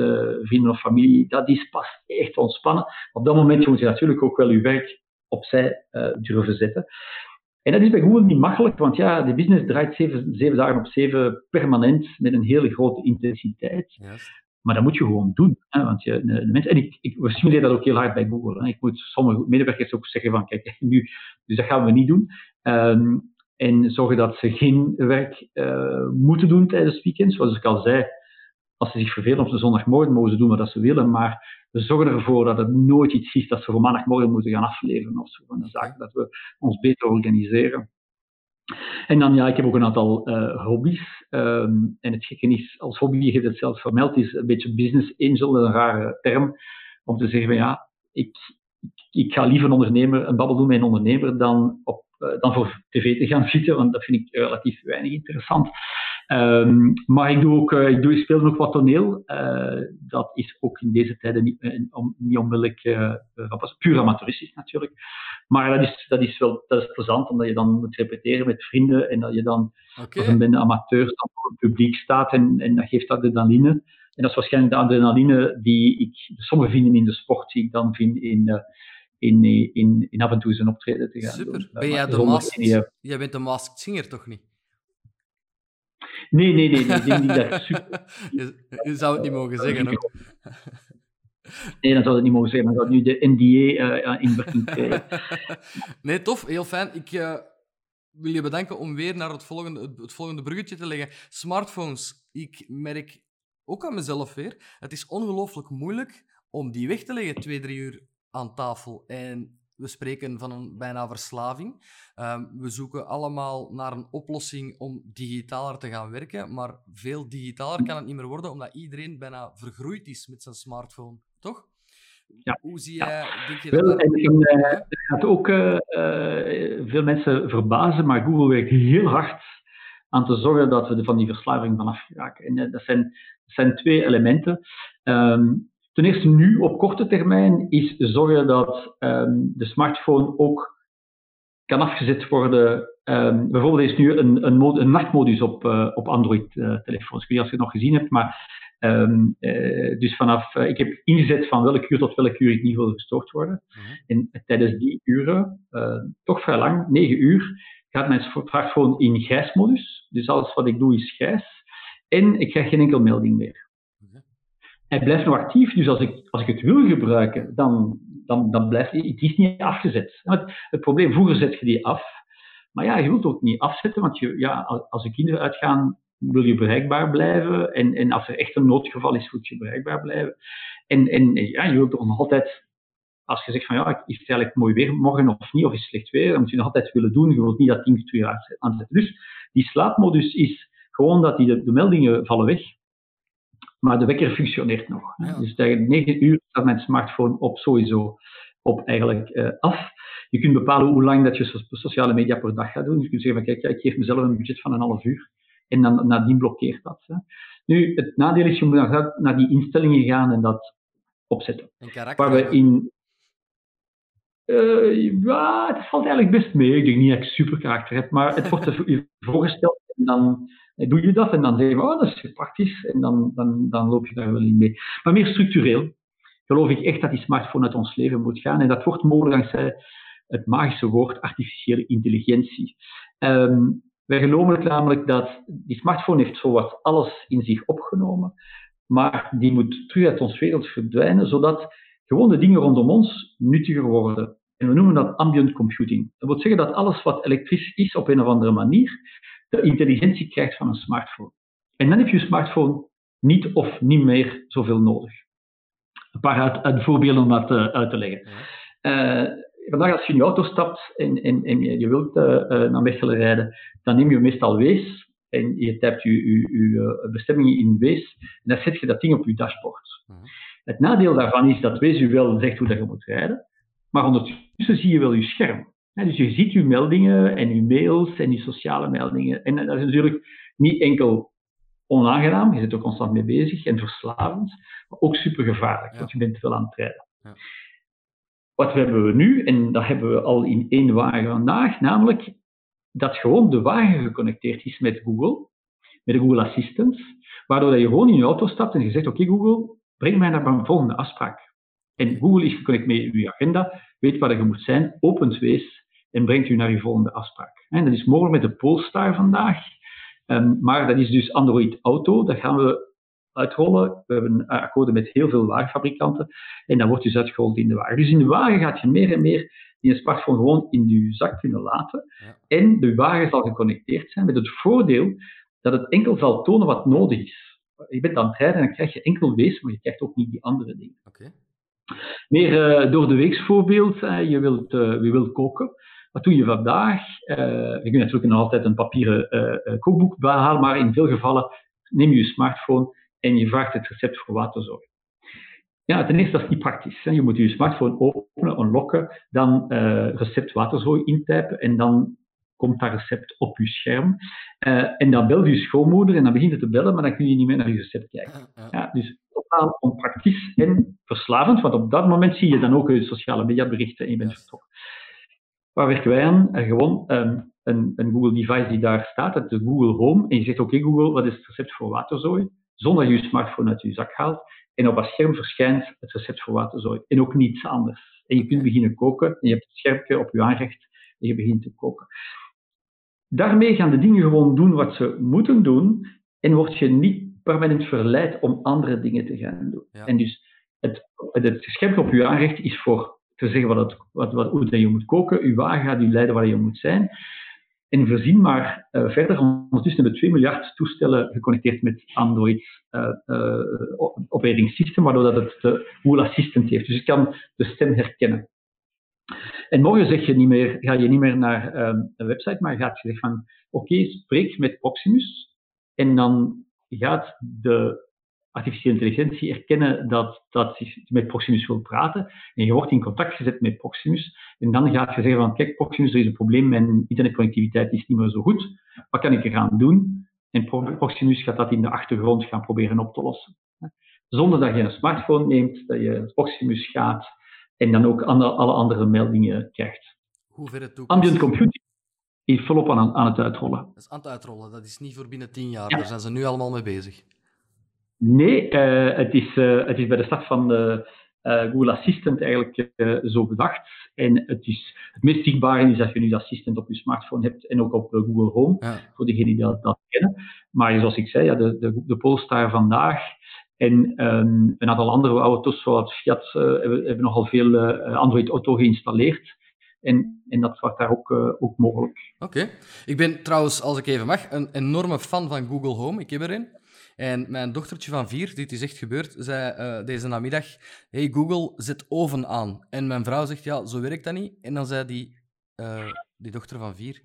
vrienden of familie, dat is pas echt ontspannen. Op dat moment moet je natuurlijk ook wel je werk opzij uh, durven zetten. En dat is bij Google niet makkelijk, want ja, de business draait zeven, zeven dagen op zeven permanent met een hele grote intensiteit. Maar dat moet je gewoon doen. Hè, want je, de, mensen, en ik, ik simuleer dat ook heel hard bij Google. Hè. Ik moet sommige medewerkers ook zeggen van, kijk, (laughs) nu, dus dat gaan we niet doen. Um, en zorgen dat ze geen werk uh, moeten doen tijdens weekends. Zoals ik al zei, als ze zich vervelen op de zondagmorgen, mogen ze doen wat ze willen. Maar we zorgen ervoor dat het nooit iets is dat ze voor maandagmorgen moeten gaan afleveren of zo. Van een zaak dat we ons beter organiseren. En dan, ja, ik heb ook een aantal uh, hobby's. Um, en het gekke is, als hobby, je hebt het zelf vermeld, is een beetje business angel, een rare term. Om te zeggen ja, ik, ik ga liever een ondernemer, een babbel doen met een ondernemer dan, op, dan voor tv te gaan zitten, want dat vind ik relatief weinig interessant. Um, maar ik, doe ook, uh, ik, doe, ik speel ook wat toneel. Uh, dat is ook in deze tijden niet, om, niet onmiddellijk puur amateuristisch natuurlijk. Maar dat is, dat is wel dat is plezant, omdat je dan moet repeteren met vrienden en dat je dan okay. als een amateur dan voor het publiek staat en, en dat geeft adrenaline. En dat is waarschijnlijk de adrenaline die ik sommige vinden in de sport, die ik dan vind in, in, in, in af en toe zijn optreden te gaan Super. Ben jij de masked, jij bent de masked singer toch niet? Nee, nee, nee. nee. Ik denk niet dat super... (laughs) je, zou het niet mogen zeggen. Nee, dan zou het niet mogen zeggen. Dan zou nu de NDA uh, in werking krijgen. (laughs) nee, tof. Heel fijn. Ik uh, wil je bedanken om weer naar het volgende, het volgende bruggetje te leggen. Smartphones. Ik merk ook aan mezelf weer. Het is ongelooflijk moeilijk om die weg te leggen, twee, drie uur aan tafel. En we spreken van een bijna verslaving. Um, we zoeken allemaal naar een oplossing om digitaler te gaan werken, maar veel digitaler kan het niet meer worden, omdat iedereen bijna vergroeid is met zijn smartphone, toch? Ja. Hoe zie jij, ja. denk je dat... Wel, en, uh, het gaat ook uh, uh, veel mensen verbazen, maar Google werkt heel hard aan te zorgen dat we van die verslaving vanaf raken. En dat zijn, dat zijn twee elementen. Um, Ten eerste nu op korte termijn is zorgen dat um, de smartphone ook kan afgezet worden. Um, bijvoorbeeld is nu een, een, een nachtmodus op, uh, op Android-telefoons. Uh, ik weet niet of je het nog gezien hebt, maar um, uh, dus vanaf, ik heb ingezet van welk uur tot welk uur ik niet wil gestoord worden. Mm -hmm. En tijdens die uren, toch vrij lang, negen uur, gaat mijn smartphone in grijsmodus. Dus alles wat ik doe is grijs. En ik krijg geen enkel melding meer hij blijft nog actief. Dus als ik, als ik het wil gebruiken, dan, dan, dan blijft het is niet afgezet. Het, het, probleem, vroeger zet je die af. Maar ja, je wilt ook niet afzetten, want je, ja, als de kinderen uitgaan, wil je bereikbaar blijven. En, en als er echt een noodgeval is, moet je bereikbaar blijven. En, en ja, je wilt toch nog altijd, als je zegt van ja, is het eigenlijk mooi weer morgen of niet, of is het slecht weer, dan moet je nog altijd willen doen. Je wilt niet dat ding twee jaar aanzetten. Dus die slaapmodus is gewoon dat die de, de meldingen vallen weg maar de wekker functioneert nog. Dus tegen 9 uur staat mijn smartphone op sowieso op eigenlijk uh, af. Je kunt bepalen hoe lang dat je sociale media per dag gaat doen. Dus je kunt zeggen van kijk, ja, ik geef mezelf een budget van een half uur. En dan nadien blokkeert dat. Hè. Nu, het nadeel is, je moet naar, naar die instellingen gaan en dat opzetten. Waar we in ja, het valt eigenlijk best mee. Ik denk niet dat ik super karakter heb, maar het wordt je (laughs) voorgesteld en dan doe je dat en dan zeg je, oh, dat is praktisch en dan, dan, dan loop je daar wel in mee. Maar meer structureel geloof ik echt dat die smartphone uit ons leven moet gaan en dat wordt mogelijk dankzij het magische woord artificiële intelligentie. Um, wij geloven namelijk dat die smartphone heeft zowat alles in zich opgenomen, maar die moet terug uit ons wereld verdwijnen, zodat gewoon de dingen rondom ons nuttiger worden. En we noemen dat ambient computing. Dat wil zeggen dat alles wat elektrisch is op een of andere manier, de intelligentie krijgt van een smartphone. En dan heb je smartphone niet of niet meer zoveel nodig. Een paar uit, voorbeelden om dat uh, uit te leggen. Uh, vandaag als je in je auto stapt en, en, en je wilt uh, naar Mechelen rijden, dan neem je meestal Wees en je typt je, je, je bestemming in Wees en dan zet je dat ding op je dashboard. Het nadeel daarvan is dat Wees je wel zegt hoe dat je moet rijden, maar ondertussen zie je wel je scherm. Dus je ziet je meldingen en je mails en je sociale meldingen. En dat is natuurlijk niet enkel onaangenaam, je zit er constant mee bezig en verslavend, maar ook super gevaarlijk, want je bent veel aan het rijden. Ja. Wat hebben we nu? En dat hebben we al in één wagen vandaag, namelijk dat gewoon de wagen geconnecteerd is met Google, met de Google Assistant, waardoor je gewoon in je auto stapt en je zegt, oké Google, breng mij naar mijn volgende afspraak. En Google is geconnecteerd met je agenda, weet waar je moet zijn, opent wees en brengt u naar je volgende afspraak. En dat is mogelijk met de Polestar vandaag, ehm, maar dat is dus Android Auto, dat gaan we uitrollen. We hebben akkoorden met heel veel wagenfabrikanten en dat wordt dus uitgerold in de wagen. Dus in de wagen gaat je meer en meer je smartphone gewoon in je zak kunnen laten en de wagen zal geconnecteerd zijn met het voordeel dat het enkel zal tonen wat nodig is. Je bent aan het rijden en dan krijg je enkel wees, maar je krijgt ook niet die andere dingen. Okay. Meer uh, door de weeks voorbeeld, uh, je, wilt, uh, je wilt koken. Wat doe je vandaag? je kunt natuurlijk nog altijd een papieren kookboek behalen, maar in veel gevallen neem je je smartphone en je vraagt het recept voor waterzorg. Ja, ten eerste, dat is niet praktisch. Hè. Je moet je smartphone openen, unlocken, dan uh, recept waterzooi intypen en dan komt dat recept op je scherm. Uh, en dan belt je schoonmoeder en dan begint het te bellen, maar dan kun je niet meer naar je recept kijken. Ja, dus totaal onpraktisch en verslavend, want op dat moment zie je dan ook je sociale mediaberichten en je bent vertrokken. Waar werken wij aan? Uh, gewoon um, een, een, Google device die daar staat, de Google Home, en je zegt, oké Google, wat is het recept voor waterzooi? zonder dat je je smartphone uit je zak haalt. En op het scherm verschijnt het recept voor waterzooi. En ook niets anders. En je kunt beginnen koken. En je hebt het schermpje op je aanrecht. En je begint te koken. Daarmee gaan de dingen gewoon doen wat ze moeten doen. En word je niet permanent verleid om andere dingen te gaan doen. En dus het, het schermpje op je aanrecht is voor te zeggen wat het, wat, wat, hoe je moet koken. Je wagen gaat je leiden waar je moet zijn. En voorzien maar uh, verder, ondertussen hebben we 2 miljard toestellen geconnecteerd met Android uh, uh, operating system, waardoor dat het de Google Assistant heeft. Dus je kan de stem herkennen. En morgen zeg je niet meer, ga je niet meer naar um, een website, maar gaat je zeggen van oké, spreek met Proximus en dan gaat de artificiële intelligentie erkennen dat, dat je met Proximus wil praten. En je wordt in contact gezet met Proximus. En dan gaat je zeggen van, kijk Proximus, er is een probleem, mijn internetconnectiviteit is niet meer zo goed. Wat kan ik er gaan doen? En Proximus gaat dat in de achtergrond gaan proberen op te lossen. Zonder dat je een smartphone neemt, dat je Proximus gaat en dan ook alle andere meldingen krijgt. Hoe ver het Ambient computing is volop aan, aan het uitrollen. Dat is aan het uitrollen, dat is niet voor binnen tien jaar. Daar zijn ze nu allemaal mee bezig. Nee, uh, het, is, uh, het is bij de start van de uh, Google Assistant eigenlijk zo bedacht. En het, is, het meest zichtbare is dat je nu de Assistant op je smartphone hebt en ook op Google Home, voor degenen die dat, dat, kennen. Maar zoals ik zei, ja, de, de, de Polestar vandaag en um, een aantal andere auto's, zoals Fiat, hebben, hebben, nogal veel Android Auto geïnstalleerd. En, en dat wordt daar ook, ook mogelijk. Oké. Ik ben trouwens, als ik even mag, een enorme fan van Google Home. Ik heb erin. En mijn dochtertje van vier, dit is echt gebeurd, zei uh, deze namiddag: Hey Google, zet oven aan. En mijn vrouw zegt: Ja, zo werkt dat niet. En dan zei die, uh, die dochter van vier: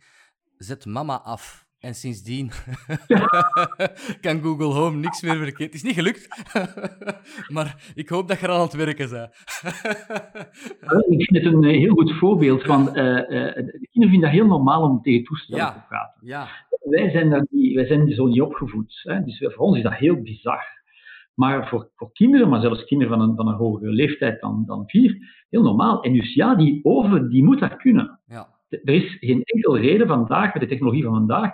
Zet mama af. En sindsdien (laughs) kan Google Home niks meer verkeerd. Het is niet gelukt, (laughs) maar ik hoop dat je er aan het werken bent. ik vind het een heel goed voorbeeld, want uh, uh, kinderen vinden dat heel normaal om tegen toestellen te praten. Ja. Wij zijn, daar niet, wij zijn zo niet opgevoed. Hè? Dus voor ons is dat heel bizar. Maar voor, voor kinderen, maar zelfs kinderen van een, van een hogere leeftijd dan, dan vier, heel normaal. En dus ja, die oven die moet dat kunnen. Ja. Er is geen enkele reden vandaag, met de technologie van vandaag,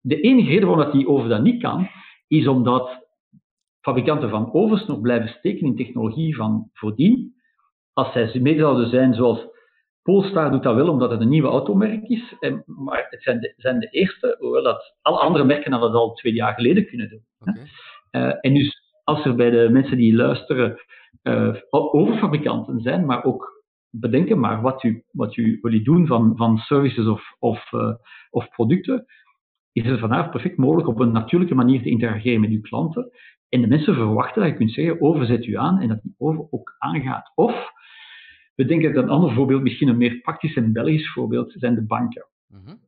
de enige reden waarom dat die oven dat niet kan, is omdat fabrikanten van ovens nog blijven steken in technologie van voordien. Als zij mee zouden zijn zoals Polestar doet dat wel omdat het een nieuwe automerk is, maar het zijn de, zijn de eerste, hoewel dat alle andere merken dat al twee jaar geleden kunnen doen. Uh, en dus als er bij de mensen die luisteren uh, overfabrikanten zijn, maar ook bedenken maar wat u, wat u jullie doen van, van services of, of, uh, of producten, is het vandaag perfect mogelijk op een natuurlijke manier te interageren met uw klanten. En de mensen verwachten dat je kunt zeggen, overzet u aan en dat die over ook aangaat. Of, we denken dat een ander voorbeeld, misschien een meer praktisch en Belgisch voorbeeld, zijn de banken. Mm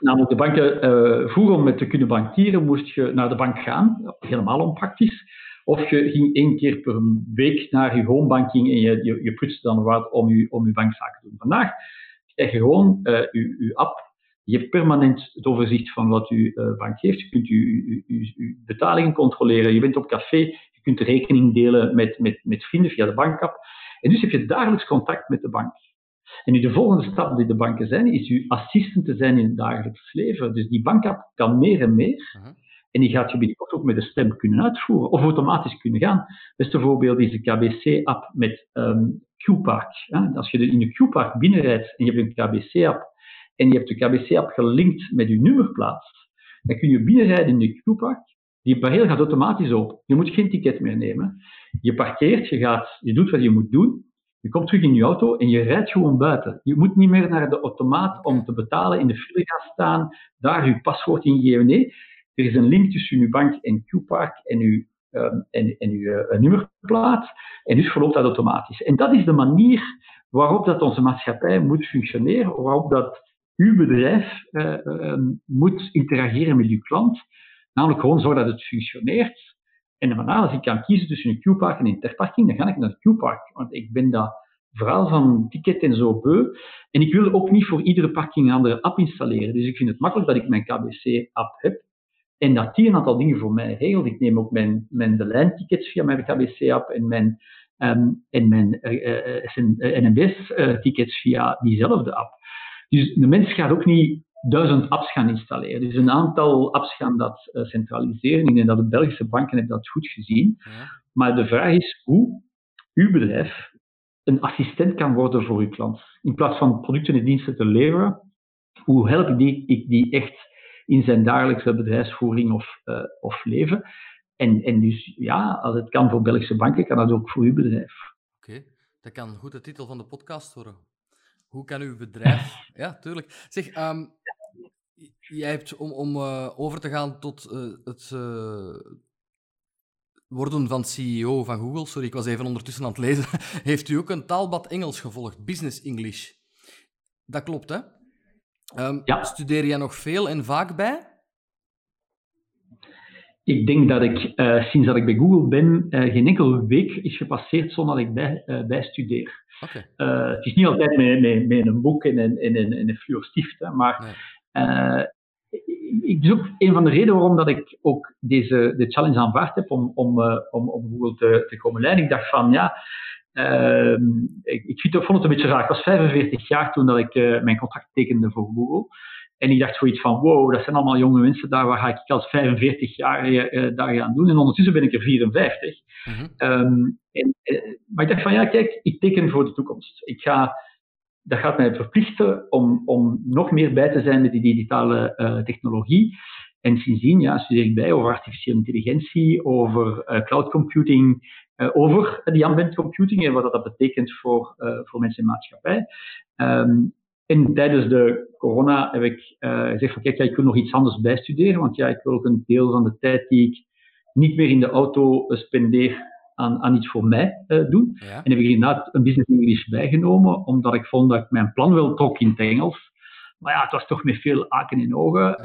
Namelijk de banken, uh, vroeger om met te kunnen bankieren, moest je naar de bank gaan, helemaal onpraktisch. Of je ging één keer per week naar je homebanking en je, je, je dan wat om je, om je bankzaken te doen. Vandaag krijg je gewoon uh, je, je app je hebt permanent het overzicht van wat uw uh, bank heeft. Je kunt uw, betalingen controleren. Je bent op café. Je kunt de rekening delen met, met, met vrienden via de bankapp. En dus heb je dagelijks contact met de bank. En nu de volgende stap die de banken zijn, is uw assistent te zijn in het dagelijks leven. Dus die bankapp kan meer en meer. Mhm. En die gaat je binnenkort ook met de stem kunnen uitvoeren, of automatisch kunnen gaan. Het beste voorbeeld is de KBC-app met um, Q-Park. Als je in de Q-Park binnenrijdt en je hebt een KBC-app en je hebt de KBC-app gelinkt met je nummerplaat, dan kun je binnenrijden in de Q-Park. Die barrière gaat automatisch open. Je moet geen ticket meer nemen. Je parkeert, je, gaat, je doet wat je moet doen. Je komt terug in je auto en je rijdt gewoon buiten. Je moet niet meer naar de automaat om te betalen, in de file gaan staan, daar je paswoord ingeven. Nee, er is een link tussen uw bank en Q-Park en uw, en uw uh, nummerplaat. En dus verloopt dat automatisch. En dat is de manier waarop dat onze maatschappij moet functioneren, waarop dat uw bedrijf uh, moet interageren met uw klant. Namelijk gewoon zorgen dat het functioneert. En daarna, als ik kan kiezen tussen een Q-park en een interparking, dan ga ik naar de Q-park. Want ik ben dat verhaal van ticket en zo beu. En ik wil ook niet voor iedere parking een andere app installeren. Dus ik vind het makkelijk dat ik mijn KBC-app heb. En dat die een aantal dingen voor mij regelt. Ik neem ook mijn, mijn de lijntickets via mijn KBC-app en mijn, um, en mijn uh, uh, NMBS-tickets via diezelfde app. Dus de mens gaat ook niet duizend apps gaan installeren. Dus een aantal apps gaan dat uh, centraliseren. Ik denk dat de Belgische banken hebben dat goed gezien. Ja. Maar de vraag is hoe uw bedrijf een assistent kan worden voor uw klant. In plaats van producten en diensten te leveren, hoe help ik die, ik die echt in zijn dagelijkse bedrijfsvoering of, uh, of leven? En, en dus ja, als het kan voor Belgische banken, kan dat ook voor uw bedrijf. Oké, dat kan goed de titel van de podcast worden. Hoe kan uw bedrijf... (laughs) ja, tuurlijk. Zeg, um, jij hebt om, om uh, over te gaan tot uh, het worden van CEO van Google, sorry, ik was even ondertussen aan het lezen, (laughs) heeft u ook een taalbad Engels gevolgd, Business English. Dat klopt, hè? Um, ja. Studeer jij nog veel en vaak bij? Ik denk dat ik, uh, sinds dat ik bij Google ben, uh, geen enkele week is gepasseerd zonder dat ik bij, uh, bij studeer. Okay. het is niet altijd met, met, met een boek en een, en een, en een fluor stift, hè, maar ik, is ook een van de redenen waarom dat ik ook deze de challenge aanvaard heb om, om, om, om Google te, te komen leiden. Ik dacht van, ja, ehm, ik, ik vond het een beetje raar. Ik was 45 jaar toen dat ik mijn contract tekende voor Google. En ik dacht zoiets van, wow, dat zijn allemaal jonge mensen daar, waar ga ik als 45 jaar uh, daar gaan doen? En ondertussen ben ik er 54. Mm um, en, maar ik dacht van, ja, kijk, ik teken voor de toekomst. Ik ga, dat gaat mij verplichten om, om nog meer bij te zijn met die digitale technologie. En sindsdien ja, studeer ik bij over artificiële intelligentie, over cloud computing, over die ambient computing en wat dat betekent voor, voor mensen in de maatschappij. Um, en tijdens de corona heb ik uh, gezegd van kijk, ja, ik wil nog iets anders bijstuderen, want ja, ik wil ook een deel van de tijd die ik niet meer in de auto spendeer aan, aan iets voor mij uh, doen. En heb ik inderdaad een business English bijgenomen, omdat ik vond dat ik mijn plan wel trok in het Engels. Maar ja, het was toch met veel haken in ogen.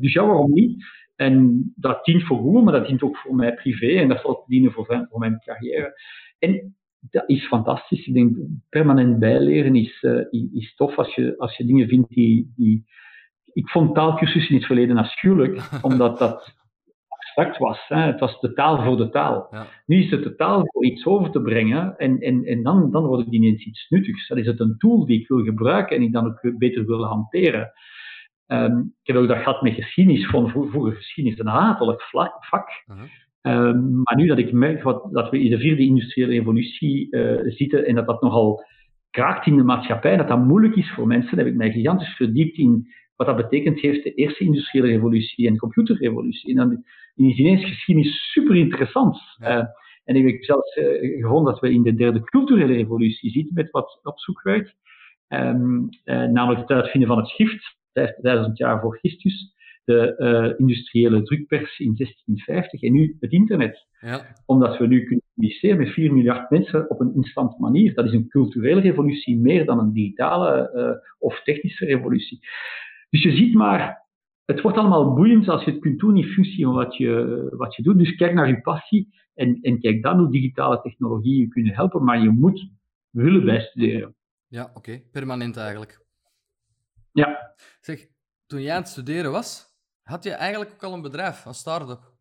dus ja, waarom niet? En dat dient voor Google, maar dat dient ook voor mij privé en dat zal dienen voor, voor mijn carrière. En dat is fantastisch. Ik denk, permanent bijleren is, uh, is tof als je, als je dingen vindt die, die... Ik vond taalkursussen in het verleden afschuwelijk, (laughs) omdat dat abstract was. Hè. Het was de taal voor de taal. Ja. Nu is het de taal voor iets over te brengen en, en, en dan, dan wordt het ineens iets nuttigs. Dat is het een tool die ik wil gebruiken en ik dan ook beter wil hanteren. Um, ik heb ook dat gehad met geschiedenis, van vroeger geschiedenis een hatelijk vak. Uh um, maar nu dat ik merk wat, dat we in de vierde industriële revolutie uh, zitten en dat dat nogal kraakt in de maatschappij, dat dat moeilijk is voor mensen, heb ik mij gigantisch verdiept in wat dat betekent heeft de eerste industriële revolutie en de computerrevolutie. En dan is ineens geschiedenis super interessant. Uh, en ik heb zelfs uh, gevonden dat we in de derde culturele revolutie zitten met wat opzoekwerk. Um, uh, namelijk het uitvinden van het schrift, 5000 jaar voor Christus. De industriële drukpers in 1650 en nu het internet. Ja. Omdat we nu kunnen communiceren met 4 miljard mensen op een instant manier. Dat is een culturele revolutie meer dan een digitale of technische revolutie. Dus je ziet maar, het wordt allemaal boeiend als je het kunt doen in functie van wat je, wat je doet. Dus kijk naar je passie en, en kijk dan hoe digitale technologieën je kunnen helpen, maar je moet willen bijstuderen. Ja, oké. Permanent eigenlijk. Ja. Zeg, toen jij aan het studeren was, had je eigenlijk ook al een bedrijf, een start-up.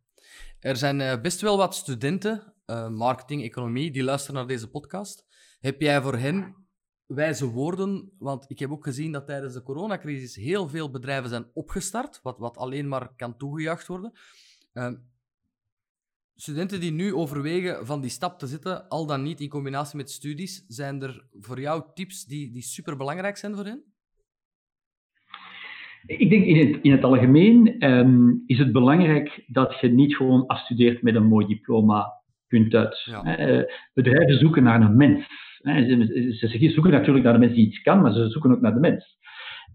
Er zijn eh, best wel wat studenten, uh, marketing, economie, die luisteren naar deze podcast. Heb jij voor hen wijze woorden, want ik heb ook gezien dat tijdens de coronacrisis heel veel bedrijven zijn opgestart, wat, wat alleen maar kan toegejuicht worden. Ehm, studenten die nu overwegen van die stap te zetten, al dan niet in combinatie met studies, zijn er voor jou tips die, die super belangrijk zijn voor hen? Ik denk in het, in het algemeen um, is het belangrijk dat je niet gewoon afstudeert met een mooi diploma, punt uit. Uh, bedrijven zoeken naar een mens. Ze zoeken natuurlijk naar de mensen die iets kan, maar ze zoeken ook naar de mens.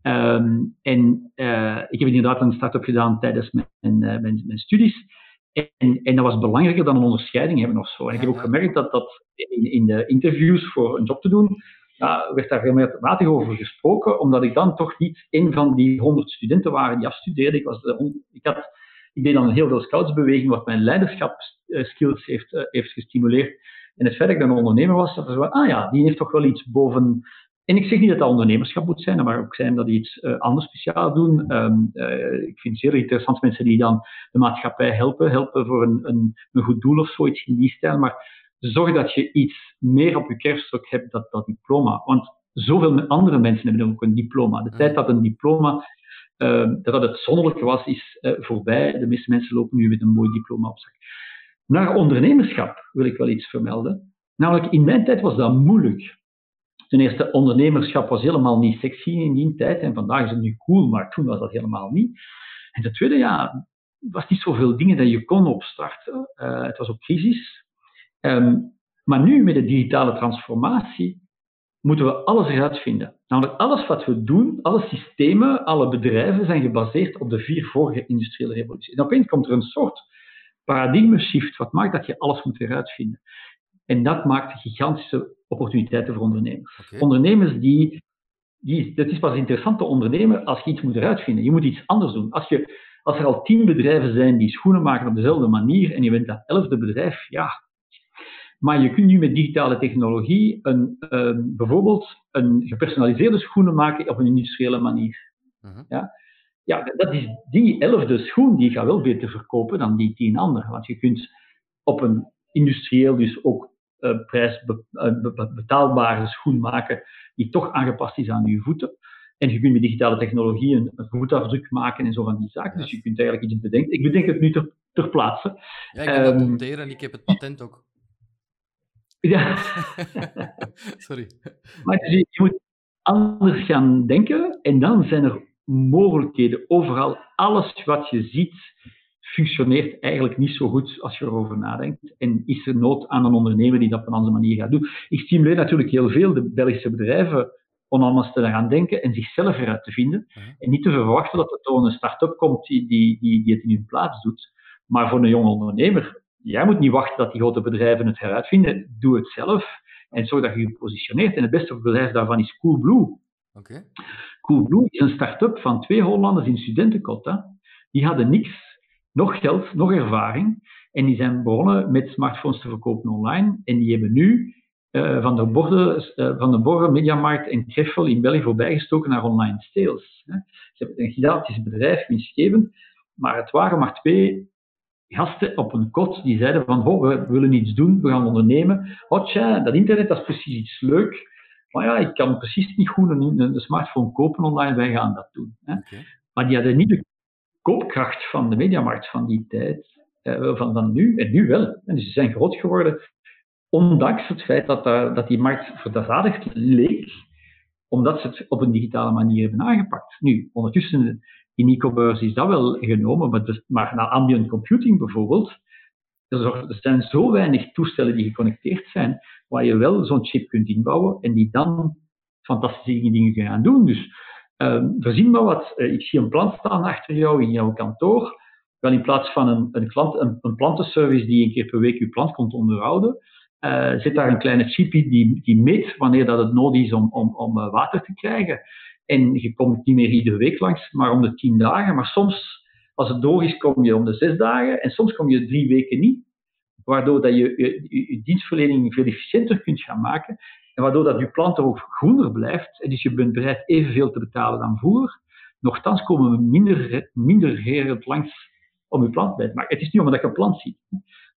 Um, en uh, ik heb inderdaad een start-up gedaan tijdens mijn, mijn, mijn, studies. En, en, dat was belangrijker dan een onderscheiding hebben of zo. En ik heb ook gemerkt dat dat in, in de interviews voor een job te doen, ja, werd daar heel matig over gesproken, omdat ik dan toch niet een van die honderd studenten waren die afstudeerden. Ik, was ik, had, ik deed dan heel veel scoutsbeweging, wat mijn leiderschapskills heeft, heeft gestimuleerd. En het feit dat ik dan een ondernemer was, dat er zo, ah ja, die heeft toch wel iets boven. En ik zeg niet dat dat ondernemerschap moet zijn, maar ook zijn dat die iets uh, anders speciaal doen. Uh, ik vind het zeer interessant mensen die dan de maatschappij helpen, helpen voor een, een, een goed doel of zoiets in die stijl. Maar zorg dat je iets meer op je kerststok hebt dan dat diploma. Want zoveel andere mensen hebben ook een diploma. De tijd dat een diploma uh, dat het uitzonderlijk was, is uh, voorbij. De meeste mensen lopen nu met een mooi diploma op zak. Naar ondernemerschap wil ik wel iets vermelden. Namelijk, in mijn tijd was dat moeilijk. Ten eerste, ondernemerschap was helemaal niet sexy in die tijd. En vandaag is het nu cool, maar toen was dat helemaal niet. En ten tweede, ja, was niet zoveel dingen dat je kon opstarten. Uh, het was ook crisis. Um, maar nu, met de digitale transformatie, moeten we alles eruit vinden. Namelijk, alles wat we doen, alle systemen, alle bedrijven zijn gebaseerd op de vier vorige industriële revoluties. En opeens komt er een soort paradigma-shift, wat maakt dat je alles moet eruit vinden. En dat maakt gigantische opportuniteiten voor ondernemers. Ondernemers die, die, dat is pas interessant te ondernemen als je iets moet eruit vinden. Je moet iets anders doen. Als, je, als er al tien bedrijven zijn die schoenen maken op dezelfde manier en je bent dat elfde bedrijf, ja. Maar je kunt nu met digitale technologie een, uh, bijvoorbeeld een gepersonaliseerde schoenen maken op een industriële manier. Uh ja? ja, dat is die elfde schoen die gaat wel beter verkopen dan die tien andere. Want je kunt op een industrieel, dus ook uh, prijs betaalbare schoen maken die toch aangepast is aan je voeten. En je kunt met digitale technologie een, voetafdruk maken en zo van die zaken. Dus je kunt eigenlijk iets bedenken. Ik bedenk het nu ter, ter plaatse. Ja, ik kan um, dat noteren ik heb het patent ook. Ja. (laughs) Sorry. Maar dus je moet anders gaan denken en dan zijn er mogelijkheden overal. Alles wat je ziet functioneert eigenlijk niet zo goed als je erover nadenkt. En is er nood aan een ondernemer die dat op een andere manier gaat doen. Ik stimuleer natuurlijk heel veel de Belgische bedrijven om allemaal te gaan denken en zichzelf eruit te vinden. En niet te verwachten dat er toch een start-up komt die, die, die, die het in hun plaats doet. Maar voor een jonge ondernemer, jij moet niet wachten dat die grote bedrijven het eruit vinden. Doe het zelf en zorg dat je je positioneert. En het beste bedrijf daarvan is Coolblue. Okay. Coolblue is een start-up van twee Hollanders in studentenkot. Die hadden niks, nog geld, nog ervaring. En die zijn begonnen met smartphones te verkopen online. En die hebben nu uh, van, de borden, uh, van de Borgen, Mediamarkt en Kreffel in België voorbijgestoken naar online sales. Hè. Ze hebben een gigantisch bedrijf, winstgevend. Maar het waren maar twee gasten op een kot die zeiden van, oh, we willen iets doen, we gaan ondernemen. Oh tja, dat internet, dat is precies iets leuk. Maar ja, ik kan precies niet goed een, een smartphone kopen online, wij gaan dat doen. Hè. Maar die hadden niet de koopkracht van de mediamarkt van die tijd, eh, van, van nu, en nu wel. En dus ze zijn groot geworden, ondanks het feit dat, daar, dat die markt verzadigd leek, omdat ze het op een digitale manier hebben aangepakt. Nu, ondertussen in e-commerce is dat wel genomen, maar, dus, maar naar ambient computing bijvoorbeeld, er zijn zo weinig toestellen die geconnecteerd zijn, waar je wel zo'n chip kunt inbouwen en die dan fantastische dingen gaan doen. Dus uh, voorzien maar wat. Uh, ik zie een plant staan achter jou in jouw kantoor. Wel in plaats van een, een, klant, een, een plantenservice die een keer per week je plant komt onderhouden, uh, zit daar een kleine chip die, die meet wanneer dat het nodig is om, om, om uh, water te krijgen. En je komt niet meer iedere week langs, maar om de tien dagen. Maar soms, als het door is, kom je om de zes dagen. En soms kom je drie weken niet. Waardoor dat je je, dienstverlening veel efficiënter kunt gaan maken. En waardoor dat je plant ook groener blijft. En dus je bent bereid evenveel te betalen dan vroeger. Nochtans komen we minder, minder heren langs om je plant bij te maken. Het is niet omdat je een plant ziet.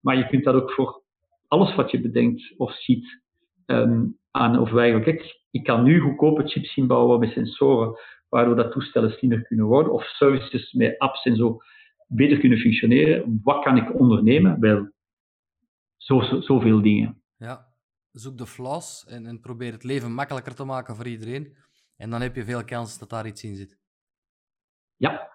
Maar je kunt dat ook voor alles wat je bedenkt of ziet um, aan, of eigenlijk, ik kan nu goedkope chips inbouwen met sensoren, waardoor dat toestellen slimmer kunnen worden, of services met apps en zo beter kunnen functioneren. Wat kan ik ondernemen? Wel, zo, zo, zoveel dingen. Ja, zoek de flaws en, en probeer het leven makkelijker te maken voor iedereen. En dan heb je veel kans dat daar iets in zit. Ja.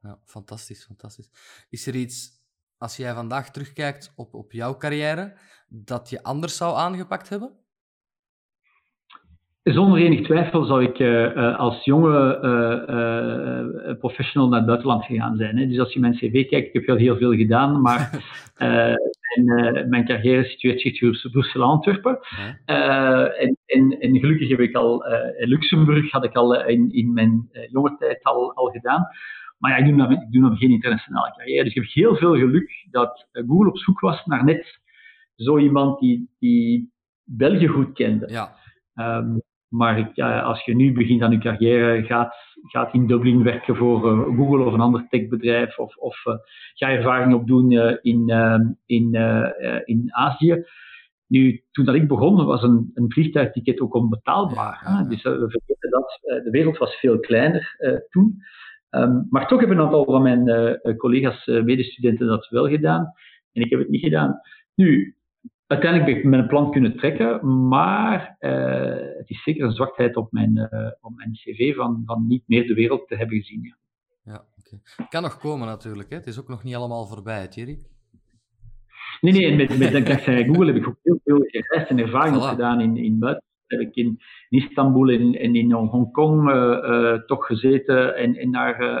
Ja, fantastisch, fantastisch. Is er iets, als jij vandaag terugkijkt op, op jouw carrière, dat je anders zou aangepakt hebben? Zonder enig twijfel zou ik uh, als jonge uh, professional naar het buitenland gegaan zijn. Hè. Dus als je mijn cv kijkt, ik heb wel heel veel gedaan, maar (laughs) mijn, mijn, carrière situeert zich tussen Brussel en Antwerpen. En, en, en, gelukkig heb ik al in Luxemburg, had ik al in, in mijn jonge tijd al, al gedaan. Maar ja, ik doe, nog, ik doe nog geen internationale carrière. Dus ik heb heel veel geluk dat Google op zoek was naar net zo iemand die, die België goed kende. Ja. Um, maar als je nu begint aan je carrière, gaat, gaat in Dublin werken voor uh, Google of een ander techbedrijf, of, of uh, ga ervaring opdoen uh, in, ehm, in, in Azië. Nu, toen dat ik begon, was een, een vliegtuigticket ook onbetaalbaar. Dus we vergeten dat de wereld was veel kleiner toen. Um, maar toch hebben een aantal van mijn collega's, medestudenten, dat wel gedaan. En ik heb het niet gedaan. Nu, uiteindelijk heb ik mijn plan kunnen trekken, maar uh, het is zeker een zwakheid op mijn, uh, op mijn cv van, van niet meer de wereld te hebben gezien. Ja, ja okay. Het kan nog komen natuurlijk. Hè? Het is ook nog niet allemaal voorbij, Thierry. Nee, nee, met, met dankzij Google heb ik ook heel veel gereisd en ervaring voilà. gedaan in, in buiten. Heb ik in, in Istanbul en, en in Hongkong uh, uh, toch gezeten en, en daar uh,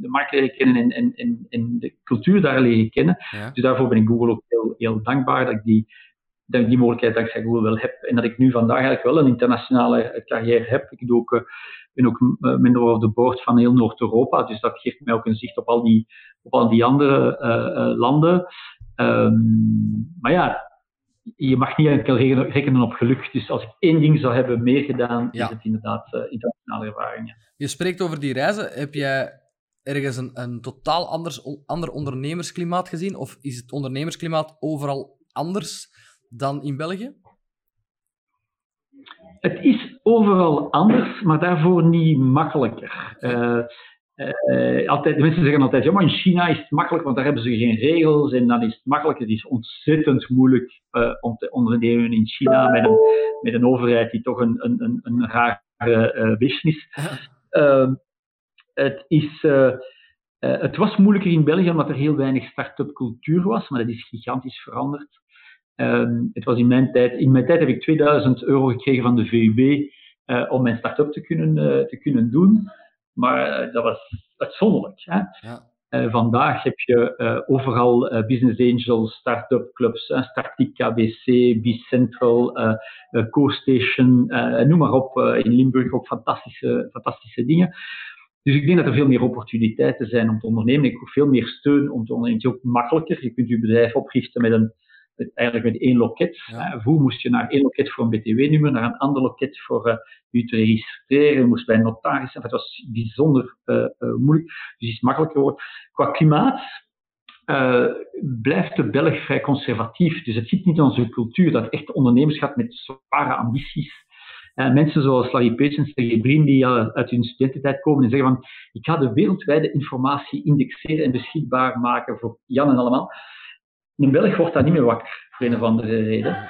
de markt leren kennen en, en, en, en, de cultuur daar leren kennen. Ja. Dus daarvoor ben ik Google ook heel, heel dankbaar dat ik, die, dat ik die mogelijkheid dankzij Google wel heb. En dat ik nu vandaag eigenlijk wel een internationale carrière heb. Ik doe ook, ben ook member of the board van heel Noord-Europa, dus dat geeft mij ook een zicht op al die, op al die andere landen. Um, maar ja, je mag niet enkel rekenen op geluk. Dus als ik één ding zou hebben meer gedaan, ja. is het inderdaad uh, internationale ervaringen. Je spreekt over die reizen. Heb jij ergens een, een totaal anders, ander ondernemersklimaat gezien? Of is het ondernemersklimaat overal anders dan in België? Het is overal anders, maar daarvoor niet makkelijker. Uh, uh, altijd, de mensen zeggen altijd, ja, maar in China is het makkelijk, want daar hebben ze geen regels en dan is het makkelijk. Het is ontzettend moeilijk uh, om te ondernemen in China met een, met een overheid die toch een, een, een, een rare uh, business. Ehm, het, is, het was moeilijker in België omdat er heel weinig start-up cultuur was, maar dat is gigantisch veranderd. Ehm, het was in mijn tijd, in mijn tijd heb ik 2000 euro gekregen van de VUB om mijn start-up te kunnen, te kunnen doen. Maar eh, dat was uitzonderlijk. Hè? Ja. Uh, vandaag heb je uh, overal uh, business angels, start-up clubs, Startic KBC, Bicentral, CoStation, noem maar op. in Limburg ook fantastische, fantastische dingen. Dus ik denk dat er veel meer opportuniteiten zijn om te ondernemen. Ik hoef veel meer steun om te ondernemen. Het is ook makkelijker. Je kunt je bedrijf oprichten met een eigenlijk met één loket. Ja. Vroeger moest je naar één loket voor een BTW-nummer, naar een ander loket voor uh, je te registreren. Je moest bij een notaris. Het was bijzonder uh, uh, moeilijk. Dus het is makkelijker geworden. Qua klimaat, uh, blijft de Belg vrij conservatief. Dus het zit niet in onze cultuur dat echt ondernemerschap met zware ambities. Uh, mensen zoals Larry Page en Sergey Brin, die uh, uit hun studententijd komen en zeggen van ik ga de wereldwijde informatie indexeren en beschikbaar maken voor Jan en allemaal. Een Belg wordt daar niet meer wakker, voor een of andere reden.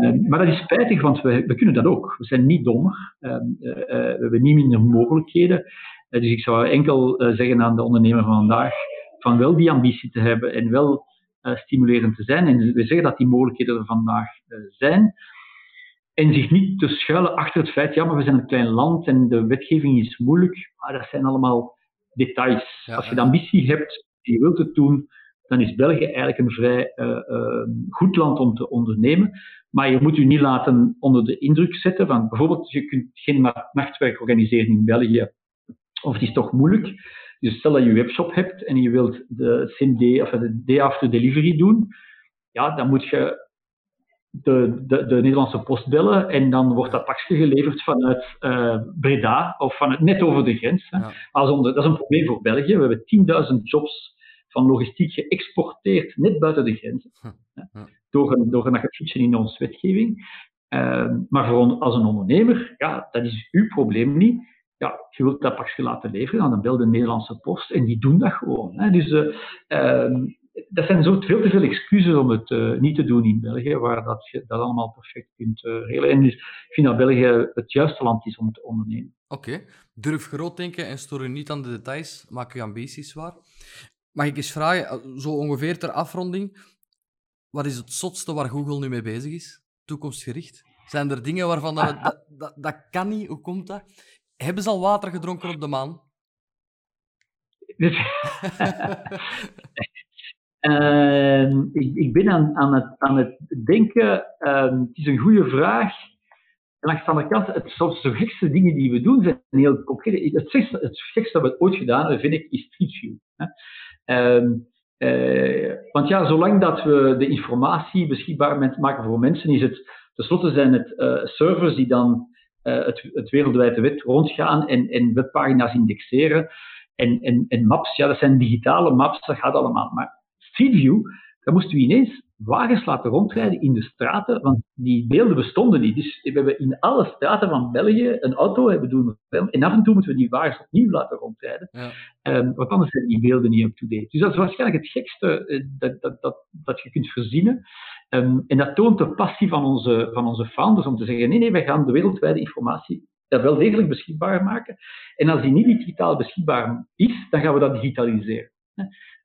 Uh, maar dat is spijtig, want we, we, kunnen dat ook. We zijn niet dommer. Uh, uh, we hebben niet minder mogelijkheden. dus ik zou enkel zeggen aan de ondernemer van vandaag, van wel die ambitie te hebben en wel stimulerend te zijn. En we zeggen dat die mogelijkheden er vandaag zijn. En zich niet te schuilen achter het feit, ja, maar we zijn een klein land en de wetgeving is moeilijk. Maar dat zijn allemaal details. Als je de ambitie hebt en je wilt het doen, dan is België eigenlijk een vrij uh, goed land om te ondernemen. Maar je moet je niet laten onder de indruk zetten van bijvoorbeeld, je kunt geen nachtwerk organiseren in België, of het is toch moeilijk. Dus stel dat je een webshop hebt en je wilt de CMD of de day after delivery doen, ja, dan moet je de, de, de Nederlandse post bellen en dan wordt dat pakje geleverd vanuit uh, Breda of vanuit net over de grens. Hè. Ja. dat is een probleem voor België. We hebben 10.000 jobs van logistiek geëxporteerd net buiten de grenzen. Hm. Door, een, door een fietsen in onze wetgeving. Uh, maar voor als een ondernemer, ja, dat is uw probleem niet. Ja, je wilt dat pakje laten leveren, dan bel de Nederlandse post en die doen dat gewoon. Hè. Dus uh, dat zijn zo veel te veel excuses om het uh, niet te doen in België, waar dat je dat allemaal perfect kunt uh, regelen. En dus ik vind dat België het juiste land is om te ondernemen. Oké. Durf groot denken en stoor je niet aan de details. Maak je ambities waar. Mag ik eens vragen, eh, zo ongeveer ter afronding, wat is het zotste waar Google nu mee bezig is? Toekomstgericht? Zijn er dingen waarvan dat, dat, dat, dat kan niet? Hoe komt dat? Hebben ze al water gedronken op de maan? Uh, (laughs) ik, ik, ben aan, aan, het, aan het denken, uh, het is een goede vraag. En langs de andere kant, het, soms de gekste dingen die we doen zijn heel concreet. Het gekste, het gekste dat we ooit gedaan hebben, vind ik, is Street View. Hè. Uh, want ja, zolang dat we de informatie beschikbaar maken voor mensen, is het, tenslotte zijn het uh, servers die dan uh, het, het wereldwijde web rondgaan en, en webpagina's indexeren. En, en, en maps, ja, dat zijn digitale maps, dat gaat allemaal. Maar Street View, dan moesten we ineens wagens laten rondrijden in de straten, want die beelden bestonden niet. Dus we hebben in alle straten van België een auto hebben doen en af en toe moeten we die wagens opnieuw laten rondrijden, ja. um, want anders zijn die beelden niet up-to-date. Dus dat is waarschijnlijk het gekste uh, dat, dat, dat, dat je kunt verzinnen. Um, en dat toont de passie van onze, van onze founders om te zeggen, nee, nee, wij gaan de wereldwijde informatie dat wel degelijk beschikbaar maken. En als die niet digitaal beschikbaar is, dan gaan we dat digitaliseren.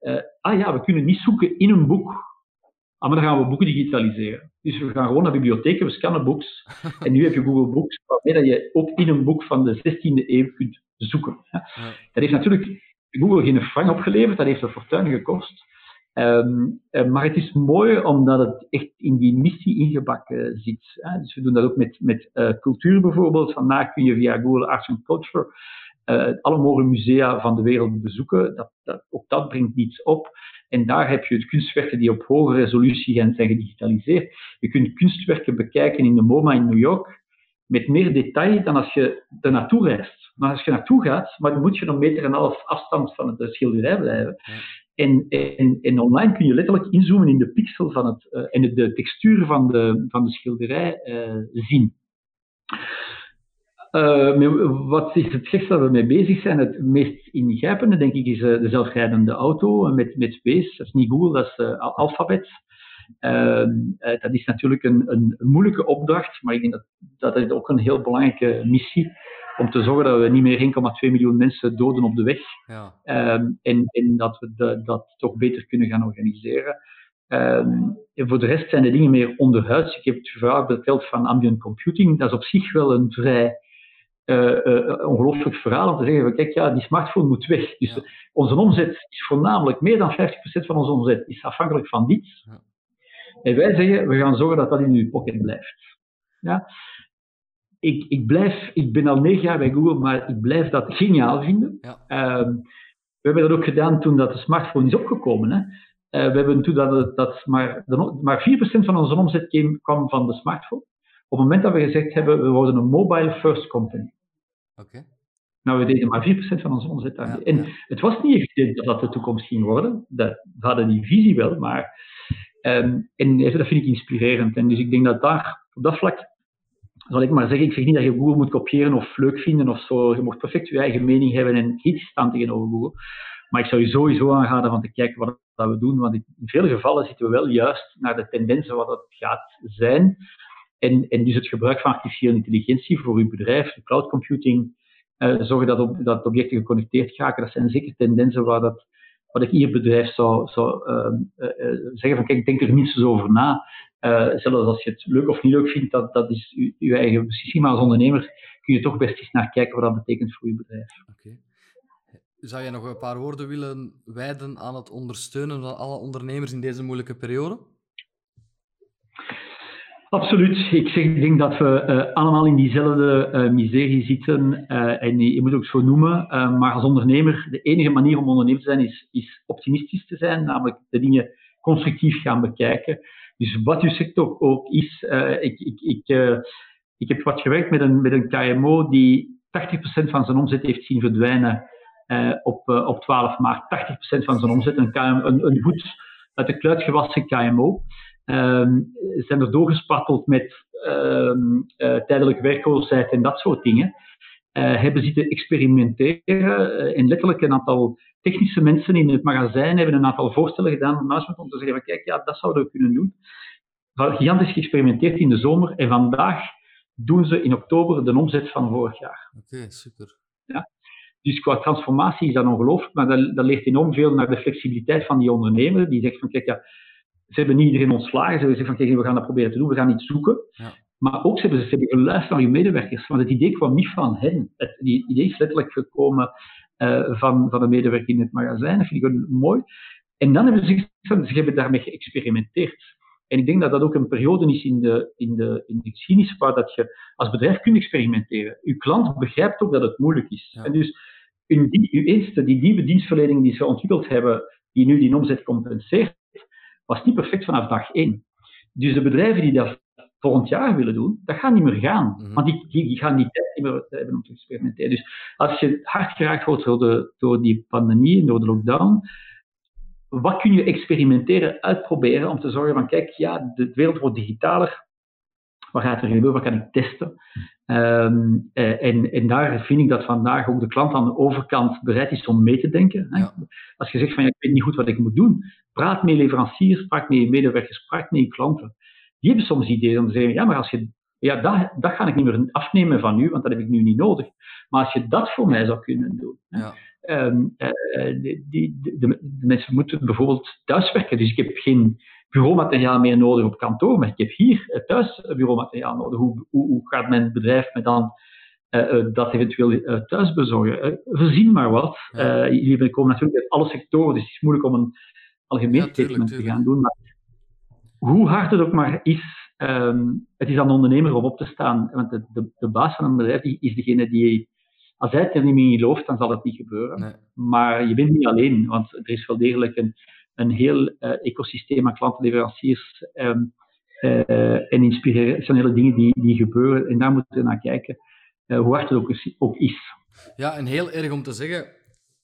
Uh, ah ja, we kunnen niet zoeken in een boek. Ah, maar dan gaan we boeken digitaliseren. Dus we gaan gewoon naar bibliotheken, we scannen books. (laughs) En nu heb je Google Books, waarmee je ook in een boek van de 16e eeuw kunt zoeken. Dat heeft natuurlijk Google geen frank opgeleverd, dat heeft een fortuin gekost. Um, maar het is mooi omdat het echt in die missie ingebakken zit. Hè. Dus we doen dat ook met, met uh, cultuur bijvoorbeeld. Vandaag kun je via Google Arts and Culture uh, alle mogelijke musea van de wereld bezoeken. Dat, dat, ook dat brengt niets op. En daar heb je kunstwerken die op hoge resolutie zijn gedigitaliseerd. Je kunt kunstwerken bekijken in de MoMA in New York met meer detail dan als je er naartoe reist. Maar als je naartoe gaat, maar dan moet je een meter en een half afstand van de schilderij blijven. En, en, en, online kun je letterlijk inzoomen in de pixel van het, uh, en de textuur van de, van de schilderij uh, zien. Uh, wat is het gekste dat we mee bezig zijn? Het meest ingrijpende, denk ik, is uh, de zelfrijdende auto met, met Waze. Dat is niet Google, dat is Alphabet. Ehm, dat is natuurlijk een, een, moeilijke opdracht, maar ik denk dat, dat is ook een heel belangrijke missie om te zorgen dat we niet meer 1,2 miljoen mensen doden op de weg. Ja. Um, en, en, dat we de, dat toch beter kunnen gaan organiseren. Um, voor de rest zijn de dingen meer onderhuids. Ik heb het verhaal verteld van ambient computing. Dat is op zich wel een vrij ongelooflijk verhaal om te zeggen: kijk, ja, die smartphone moet weg. Dus onze omzet is voornamelijk, meer dan 50% van onze omzet is afhankelijk van dit. Ja. En wij zeggen: we gaan zorgen dat dat in uw pocket blijft. Ja? Ik, ik, blijf, ik ben al negen jaar bij Google, maar ik blijf dat geniaal vinden. Ja. Uh, we hebben dat ook gedaan toen dat de smartphone is opgekomen. Hè. Uh, we hebben toen dat, dat maar, maar 4% van onze omzet kwam van de smartphone. Op het moment dat we gezegd hebben, we worden een mobile first company. Nou, we deden maar 4% van onze omzet daarmee. en het was niet echt dat dat de toekomst ging worden. Dat, we hadden die visie wel, maar... Um, en dat vind ik inspirerend. En dus ik denk dat daar, op dat vlak, zal ik maar zeggen, ik zeg niet dat je Google moet kopiëren of leuk vinden of zo. Je mag perfect je eigen mening hebben en kritisch staan tegenover Google. Maar ik zou je sowieso aanraden van te kijken wat dat we doen, want in vele gevallen zitten we wel juist naar de tendensen wat het gaat zijn. En, dus het gebruik van artificiële intelligentie voor uw bedrijf, de cloud computing, uh, zorgen dat, op, dat objecten geconnecteerd raken, dat zijn zeker tendensen waar dat, wat ik hier bedrijf zou, zou uh, uh, zeggen van kijk, denk er zo over na. zelfs als je het leuk of niet leuk vindt, dat, dat is uw eigen beslissing. Maar als ondernemer kun je toch best eens naar kijken wat dat betekent voor je bedrijf. Okay. Zou je nog een paar woorden willen wijden aan het ondersteunen van alle ondernemers in deze moeilijke periode? Absoluut. Ik, zeg, ik denk dat we uh, allemaal in diezelfde uh, miserie zitten. Uh, en je moet het ook zo noemen. maar als ondernemer, de enige manier om ondernemer te zijn, is, is optimistisch te zijn. Namelijk de dingen constructief gaan bekijken. Dus wat je sector ook is. ik, ik, ik, ik heb wat gewerkt met een, met een KMO die 80% van zijn omzet heeft zien verdwijnen op, op 12 maart. 80% van zijn omzet. Een, een, een goed uit de kluit gewassen KMO. Um, zijn er doorgespatteld met um, uh, tijdelijk werkloosheid en dat soort dingen. Uh, hebben zitten experimenteren uh, en letterlijk een aantal technische mensen in het magazijn hebben een aantal voorstellen gedaan van management om te zeggen van kijk, ja, dat zouden we kunnen doen. Gigantisch geëxperimenteerd in de zomer en vandaag doen ze in oktober de omzet van vorig jaar. Oké, super. Ja. Dus qua transformatie is dat ongelooflijk, maar dat, dat leert enorm veel naar de flexibiliteit van die ondernemer, die zegt van kijk, ja, ze hebben niet iedereen ontslagen. Ze hebben gezegd van kijk, we gaan dat proberen te doen, we gaan iets zoeken. Ja. Maar ook ze hebben, ze hebben geluisterd naar hun medewerkers. Want het idee kwam niet van hen. Het idee is letterlijk gekomen uh, van, van een medewerker in het magazijn. Dat vind ik mooi. En dan hebben ze, ze hebben daarmee geëxperimenteerd. En ik denk dat dat ook een periode is in de, in de, in de geschiedenis waar dat je als bedrijf kunt experimenteren. Uw klant begrijpt ook dat het moeilijk is. En dus in die, uw eerste, die nieuwe dienstverlening die ze ontwikkeld hebben, die nu die omzet compenseert, was niet perfect vanaf dag één. Dus de bedrijven die dat volgend jaar willen doen, dat gaat niet meer gaan. Mhm. Want die, die, gaan die tijd niet meer hebben om te experimenteren. Dus als je hard geraakt wordt door, de, door die pandemie en door de lockdown, wat kun je experimenteren, uitproberen om te zorgen van, kijk, ja, de wereld wordt digitaler. Wat gaat er gebeuren? Wat kan ik testen? Um, en, en, daar vind ik dat vandaag ook de klant aan de overkant bereid is om mee te denken. Hè? Als je zegt van ja, ik weet niet goed wat ik moet doen, praat met leveranciers, praat met medewerkers, praat met je klanten. Die hebben soms ideeën om te zeggen, ja, maar als je, ja, dat, dat ga ik niet meer afnemen van u, want dat heb ik nu niet nodig. Maar als je dat voor mij zou kunnen doen. Ja. Um, uh, die, die, de, de, mensen moeten bijvoorbeeld thuiswerken, dus ik heb geen bureaumateriaal meer nodig op kantoor, maar ik heb hier thuis bureaumateriaal nodig. Hoe, hoe, hoe gaat mijn bedrijf me dan uh, dat eventueel uh, thuis bezorgen? Verzin maar wat. jullie komen natuurlijk uit alle sectoren, dus het is moeilijk om een algemeen ja, statement te gaan doen. Maar hoe hard het ook maar is, um, het is aan de ondernemer om op te staan. Want de, de, de baas van een bedrijf is degene die als hij het er niet meer in gelooft, dan zal het niet gebeuren. Maar je bent niet alleen, want er is wel degelijk een, een heel uh, ecosysteem aan klantenleveranciers um, uh, en inspirationele dingen die, die gebeuren. En daar moeten we naar kijken, uh, hoe hard het ook is, ook is. Ja, en heel erg om te zeggen,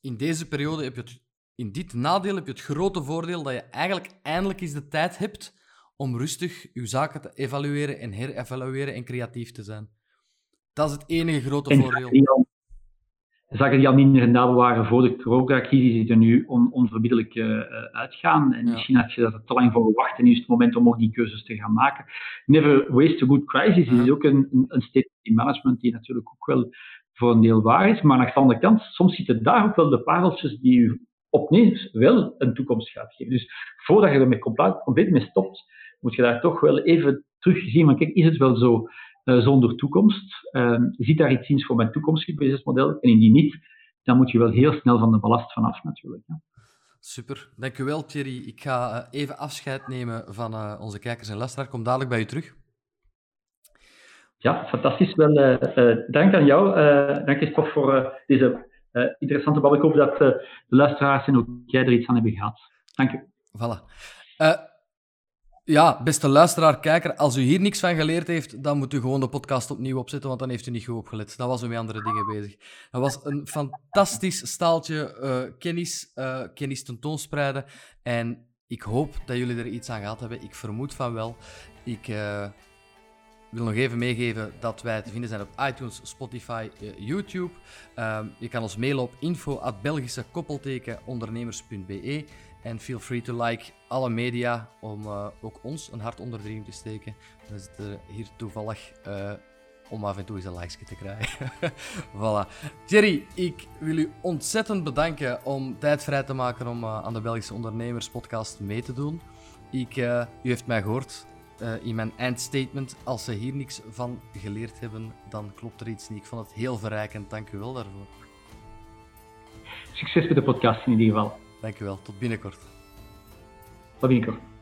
in deze periode heb je het, in dit nadeel heb je het grote voordeel dat je eigenlijk eindelijk eens de tijd hebt om rustig je zaken te evalueren en herevalueren en creatief te zijn. Dat is het enige grote voordeel zaken die al minder rendabel waren voor de coronacrisis, die er nu on, onverbiddelijk uh, uitgaan. En misschien had je dat er te lang voor gewacht en nu is het moment om ook die keuzes te gaan maken. Never waste a good crisis is ook een, een, statement in management die natuurlijk ook wel voor een deel waar is. Maar aan de andere kant, soms zitten daar ook wel de pareltjes die u opnieuw wel een toekomst gaat geven. Dus voordat je er met compleet, mee stopt, moet je daar toch wel even terugzien van kijk, is het wel zo zonder toekomst. Uh, ziet daar iets in voor mijn toekomstig businessmodel? En indien niet, dan moet je wel heel snel van de ballast vanaf natuurlijk. Ja. Super, dankjewel Thierry. Ik ga uh, even afscheid nemen van uh, onze kijkers en luisteraars. Kom dadelijk bij u terug. Ja, fantastisch. Wel, dank aan jou. dank je toch voor deze interessante babbel. Ik hoop dat de luisteraars en ook jij er iets aan hebben gehad. Dank je. Voilà. Ja, beste luisteraar, kijker, als u hier niks van geleerd heeft, dan moet u gewoon de podcast opnieuw opzetten, want dan heeft u niet goed opgelet. Dan was u met andere dingen bezig. Dat was een fantastisch staaltje uh, kennis, uh, kennis tentoonspreiden. En ik hoop dat jullie er iets aan gehad hebben. Ik vermoed van wel. Ik uh, wil nog even meegeven dat wij te vinden zijn op iTunes, Spotify, YouTube. Ehm, je kan ons mailen op info@belgischekoppeltekenondernemers.be. En feel free to like alle media om uh, ook ons een hart onder de riem te steken. We zitten hier toevallig uh, om af en toe eens een like te krijgen. (laughs) voilà. Jerry, ik wil u ontzettend bedanken om tijd vrij te maken om uh, aan de Belgische Ondernemers Podcast mee te doen. Ik, u heeft mij gehoord in mijn eindstatement. Als ze hier niks van geleerd hebben, dan klopt er iets niet. Ik vond het heel verrijkend. Dank u wel daarvoor. Succes met de podcast in ieder geval. Dankjewel. Tot binnenkort. Tot binnenkort.